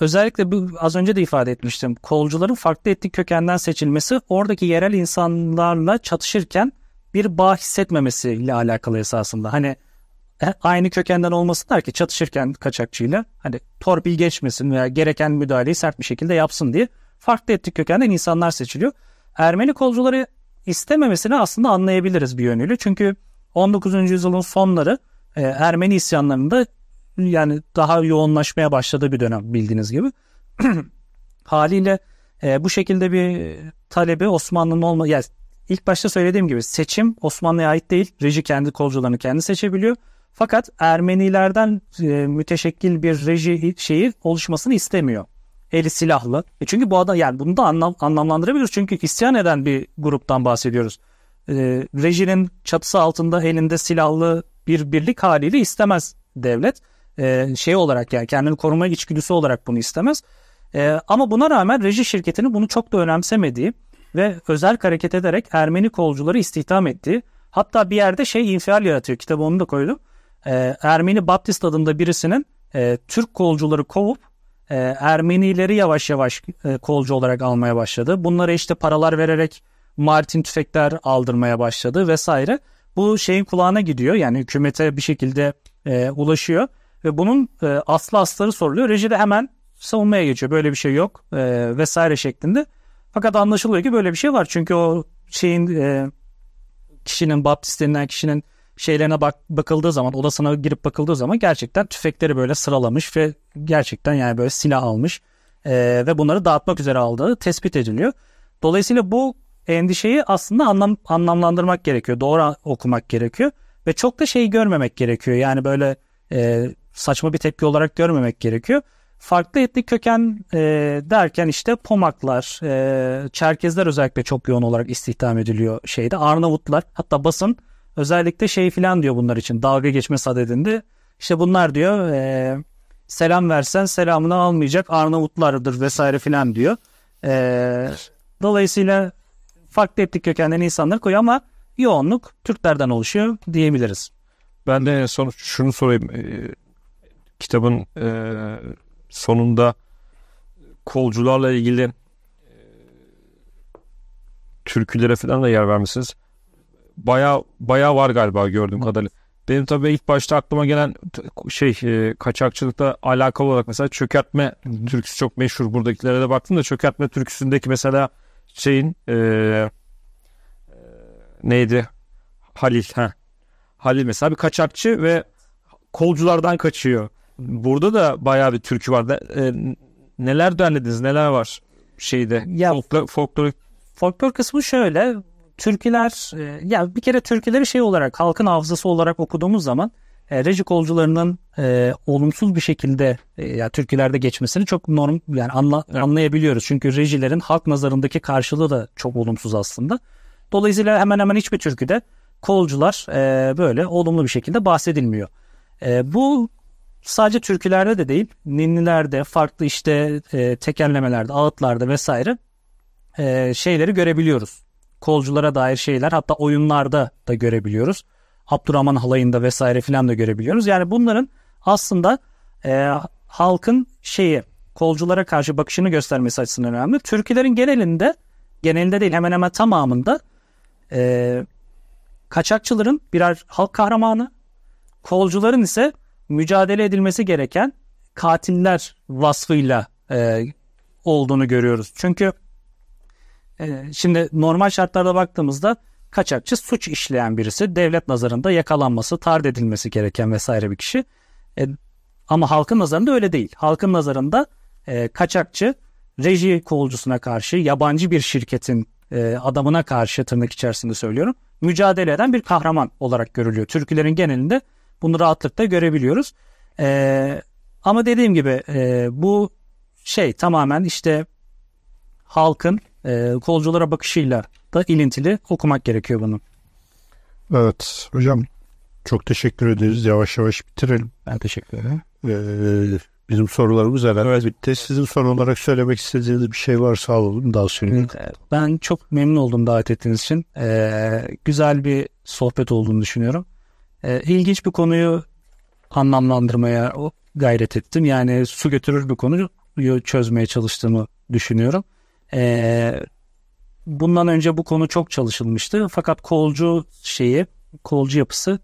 özellikle bu az önce de ifade etmiştim. Kolcuların farklı etnik kökenden seçilmesi oradaki yerel insanlarla çatışırken bir bağ hissetmemesiyle alakalı esasında. Hani aynı kökenden olmasınlar ki çatışırken kaçakçıyla hani torpil geçmesin veya gereken müdahaleyi sert bir şekilde yapsın diye farklı etnik kökenden insanlar seçiliyor. Ermeni kolcuları istememesini aslında anlayabiliriz bir yönüyle. Çünkü 19. yüzyılın sonları e, Ermeni isyanlarında yani daha yoğunlaşmaya başladığı bir dönem bildiğiniz gibi. Haliyle e, bu şekilde bir talebi Osmanlı'nın olma yani ilk başta söylediğim gibi seçim Osmanlı'ya ait değil. Reji kendi kolcularını kendi seçebiliyor. Fakat Ermenilerden e, müteşekkil bir reji şeyi oluşmasını istemiyor. Eli silahlı. E çünkü bu adam yani bunu da anlam, anlamlandırabiliyoruz. Çünkü isyan eden bir gruptan bahsediyoruz. E, rejinin çatısı altında elinde silahlı bir birlik haliyle istemez devlet. E, şey olarak yani kendini koruma içgüdüsü olarak bunu istemez. E, ama buna rağmen reji şirketinin bunu çok da önemsemediği ve özel hareket ederek Ermeni kolcuları istihdam ettiği hatta bir yerde şey infial yaratıyor. Kitabı onu da koydum. E, Ermeni Baptist adında birisinin e, Türk kolcuları kovup e, Ermenileri yavaş yavaş e, kolcu olarak almaya başladı. Bunlara işte paralar vererek Martin tüfekler aldırmaya başladı vesaire. Bu şeyin kulağına gidiyor yani hükümete bir şekilde e, ulaşıyor ve bunun e, aslı asları soruluyor. Reji de hemen savunmaya geçiyor. Böyle bir şey yok e, vesaire şeklinde. Fakat anlaşılıyor ki böyle bir şey var. Çünkü o şeyin e, kişinin Baptist denilen kişinin şeylerine bak, bakıldığı zaman odasına girip bakıldığı zaman gerçekten tüfekleri böyle sıralamış ve gerçekten yani böyle silah almış e, ve bunları dağıtmak üzere aldığı tespit ediliyor. Dolayısıyla bu endişeyi aslında anlam, anlamlandırmak gerekiyor. Doğru okumak gerekiyor ve çok da şey görmemek gerekiyor. Yani böyle e, saçma bir tepki olarak görmemek gerekiyor. Farklı etnik köken e, derken işte Pomaklar, e, Çerkezler özellikle çok yoğun olarak istihdam ediliyor şeyde. Arnavutlar hatta basın özellikle şey filan diyor bunlar için dalga geçme sadedinde. İşte bunlar diyor e, selam versen selamını almayacak Arnavutlardır vesaire filan diyor. E, dolayısıyla farklı etnik kökenden insanlar koyuyor ama yoğunluk Türklerden oluşuyor diyebiliriz. Ben de son şunu sorayım. E, kitabın e, sonunda kolcularla ilgili e, türkülere falan da yer vermişsiniz. Baya baya var galiba gördüğüm kadarıyla. Benim tabii ilk başta aklıma gelen şey e, kaçakçılıkla alakalı olarak mesela çökertme türküsü çok meşhur. Buradakilere de baktım da çökertme türküsündeki mesela şeyin e, e, neydi? Halil. Ha. Halil mesela bir kaçakçı ve kolculardan kaçıyor. Burada da bayağı bir türkü var. E, neler derlediniz? Neler var şeyde? Ya, folklor, folklor, folklor kısmı şöyle. Türküler e, ya bir kere türküleri şey olarak halkın hafızası olarak okuduğumuz zaman e, reji kolcularının e, olumsuz bir şekilde e, ya türkülerde geçmesini çok norm yani anla, evet. anlayabiliyoruz. Çünkü rejilerin halk nazarındaki karşılığı da çok olumsuz aslında. Dolayısıyla hemen hemen hiçbir türküde kolcular e, böyle olumlu bir şekilde bahsedilmiyor. E, bu sadece türkülerde de değil, ninnilerde, farklı işte e, tekerlemelerde, ağıtlarda vesaire e, şeyleri görebiliyoruz. Kolculara dair şeyler hatta oyunlarda da görebiliyoruz. Abdurrahman halayında vesaire filan da görebiliyoruz. Yani bunların aslında e, halkın şeyi kolculara karşı bakışını göstermesi açısından önemli. Türkülerin genelinde genelinde değil hemen hemen tamamında e, kaçakçıların birer halk kahramanı, kolcuların ise mücadele edilmesi gereken katiller vasfıyla e, olduğunu görüyoruz. Çünkü şimdi normal şartlarda baktığımızda kaçakçı suç işleyen birisi devlet nazarında yakalanması, tard edilmesi gereken vesaire bir kişi. E, ama halkın nazarında öyle değil. Halkın nazarında e, kaçakçı reji kolcusuna karşı yabancı bir şirketin e, adamına karşı tırnak içerisinde söylüyorum mücadele eden bir kahraman olarak görülüyor. Türkülerin genelinde bunu rahatlıkla görebiliyoruz. E, ama dediğim gibi e, bu şey tamamen işte halkın e, kolculara bakışıyla da ilintili okumak gerekiyor bunu. Evet hocam çok teşekkür ederiz. Yavaş yavaş bitirelim. Ben teşekkür ederim. Ee, bizim sorularımız herhalde evet. bitti. Sizin son olarak söylemek istediğiniz bir şey varsa alalım daha söyleyin. Ben çok memnun oldum davet ettiğiniz için. Ee, güzel bir sohbet olduğunu düşünüyorum. Ee, ilginç bir konuyu anlamlandırmaya gayret ettim. Yani su götürür bir konuyu çözmeye çalıştığımı düşünüyorum. Ee, bundan önce bu konu çok çalışılmıştı. Fakat kolcu şeyi, kolcu yapısı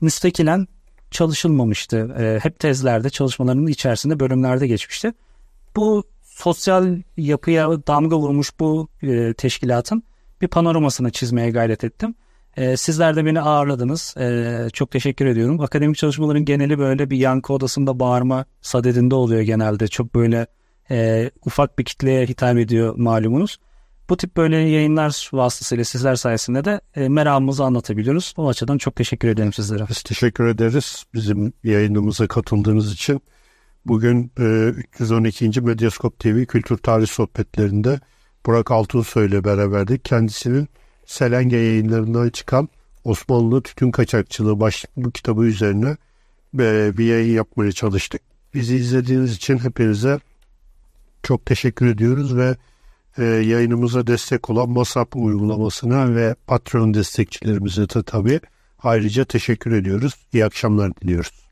müstakilen çalışılmamıştı. E, hep tezlerde, çalışmalarının içerisinde bölümlerde geçmişti. Bu sosyal yapıya damga vurmuş bu e, teşkilatın bir panoramasını çizmeye gayret ettim. E, sizler de beni ağırladınız. E, çok teşekkür ediyorum. Akademik çalışmaların geneli böyle bir yankı odasında bağırma sadedinde oluyor genelde. Çok böyle e, ufak bir kitleye hitap ediyor malumunuz. Bu tip böyle yayınlar vasıtasıyla sizler sayesinde de e, meramımızı anlatabiliyoruz. O açıdan çok teşekkür ederim sizlere. Biz teşekkür ederiz bizim yayınımıza katıldığınız için. Bugün e, 312. Medyaskop TV Kültür Tarih Sohbetlerinde Burak Altunsoy ile beraberdik. Kendisinin Selenge yayınlarından çıkan Osmanlı Tütün Kaçakçılığı başlıklı kitabı üzerine e, bir yayın yapmaya çalıştık. Bizi izlediğiniz için hepinize çok teşekkür ediyoruz ve e, yayınımıza destek olan Masap uygulamasına ve Patreon destekçilerimize de tabii ayrıca teşekkür ediyoruz. İyi akşamlar diliyoruz.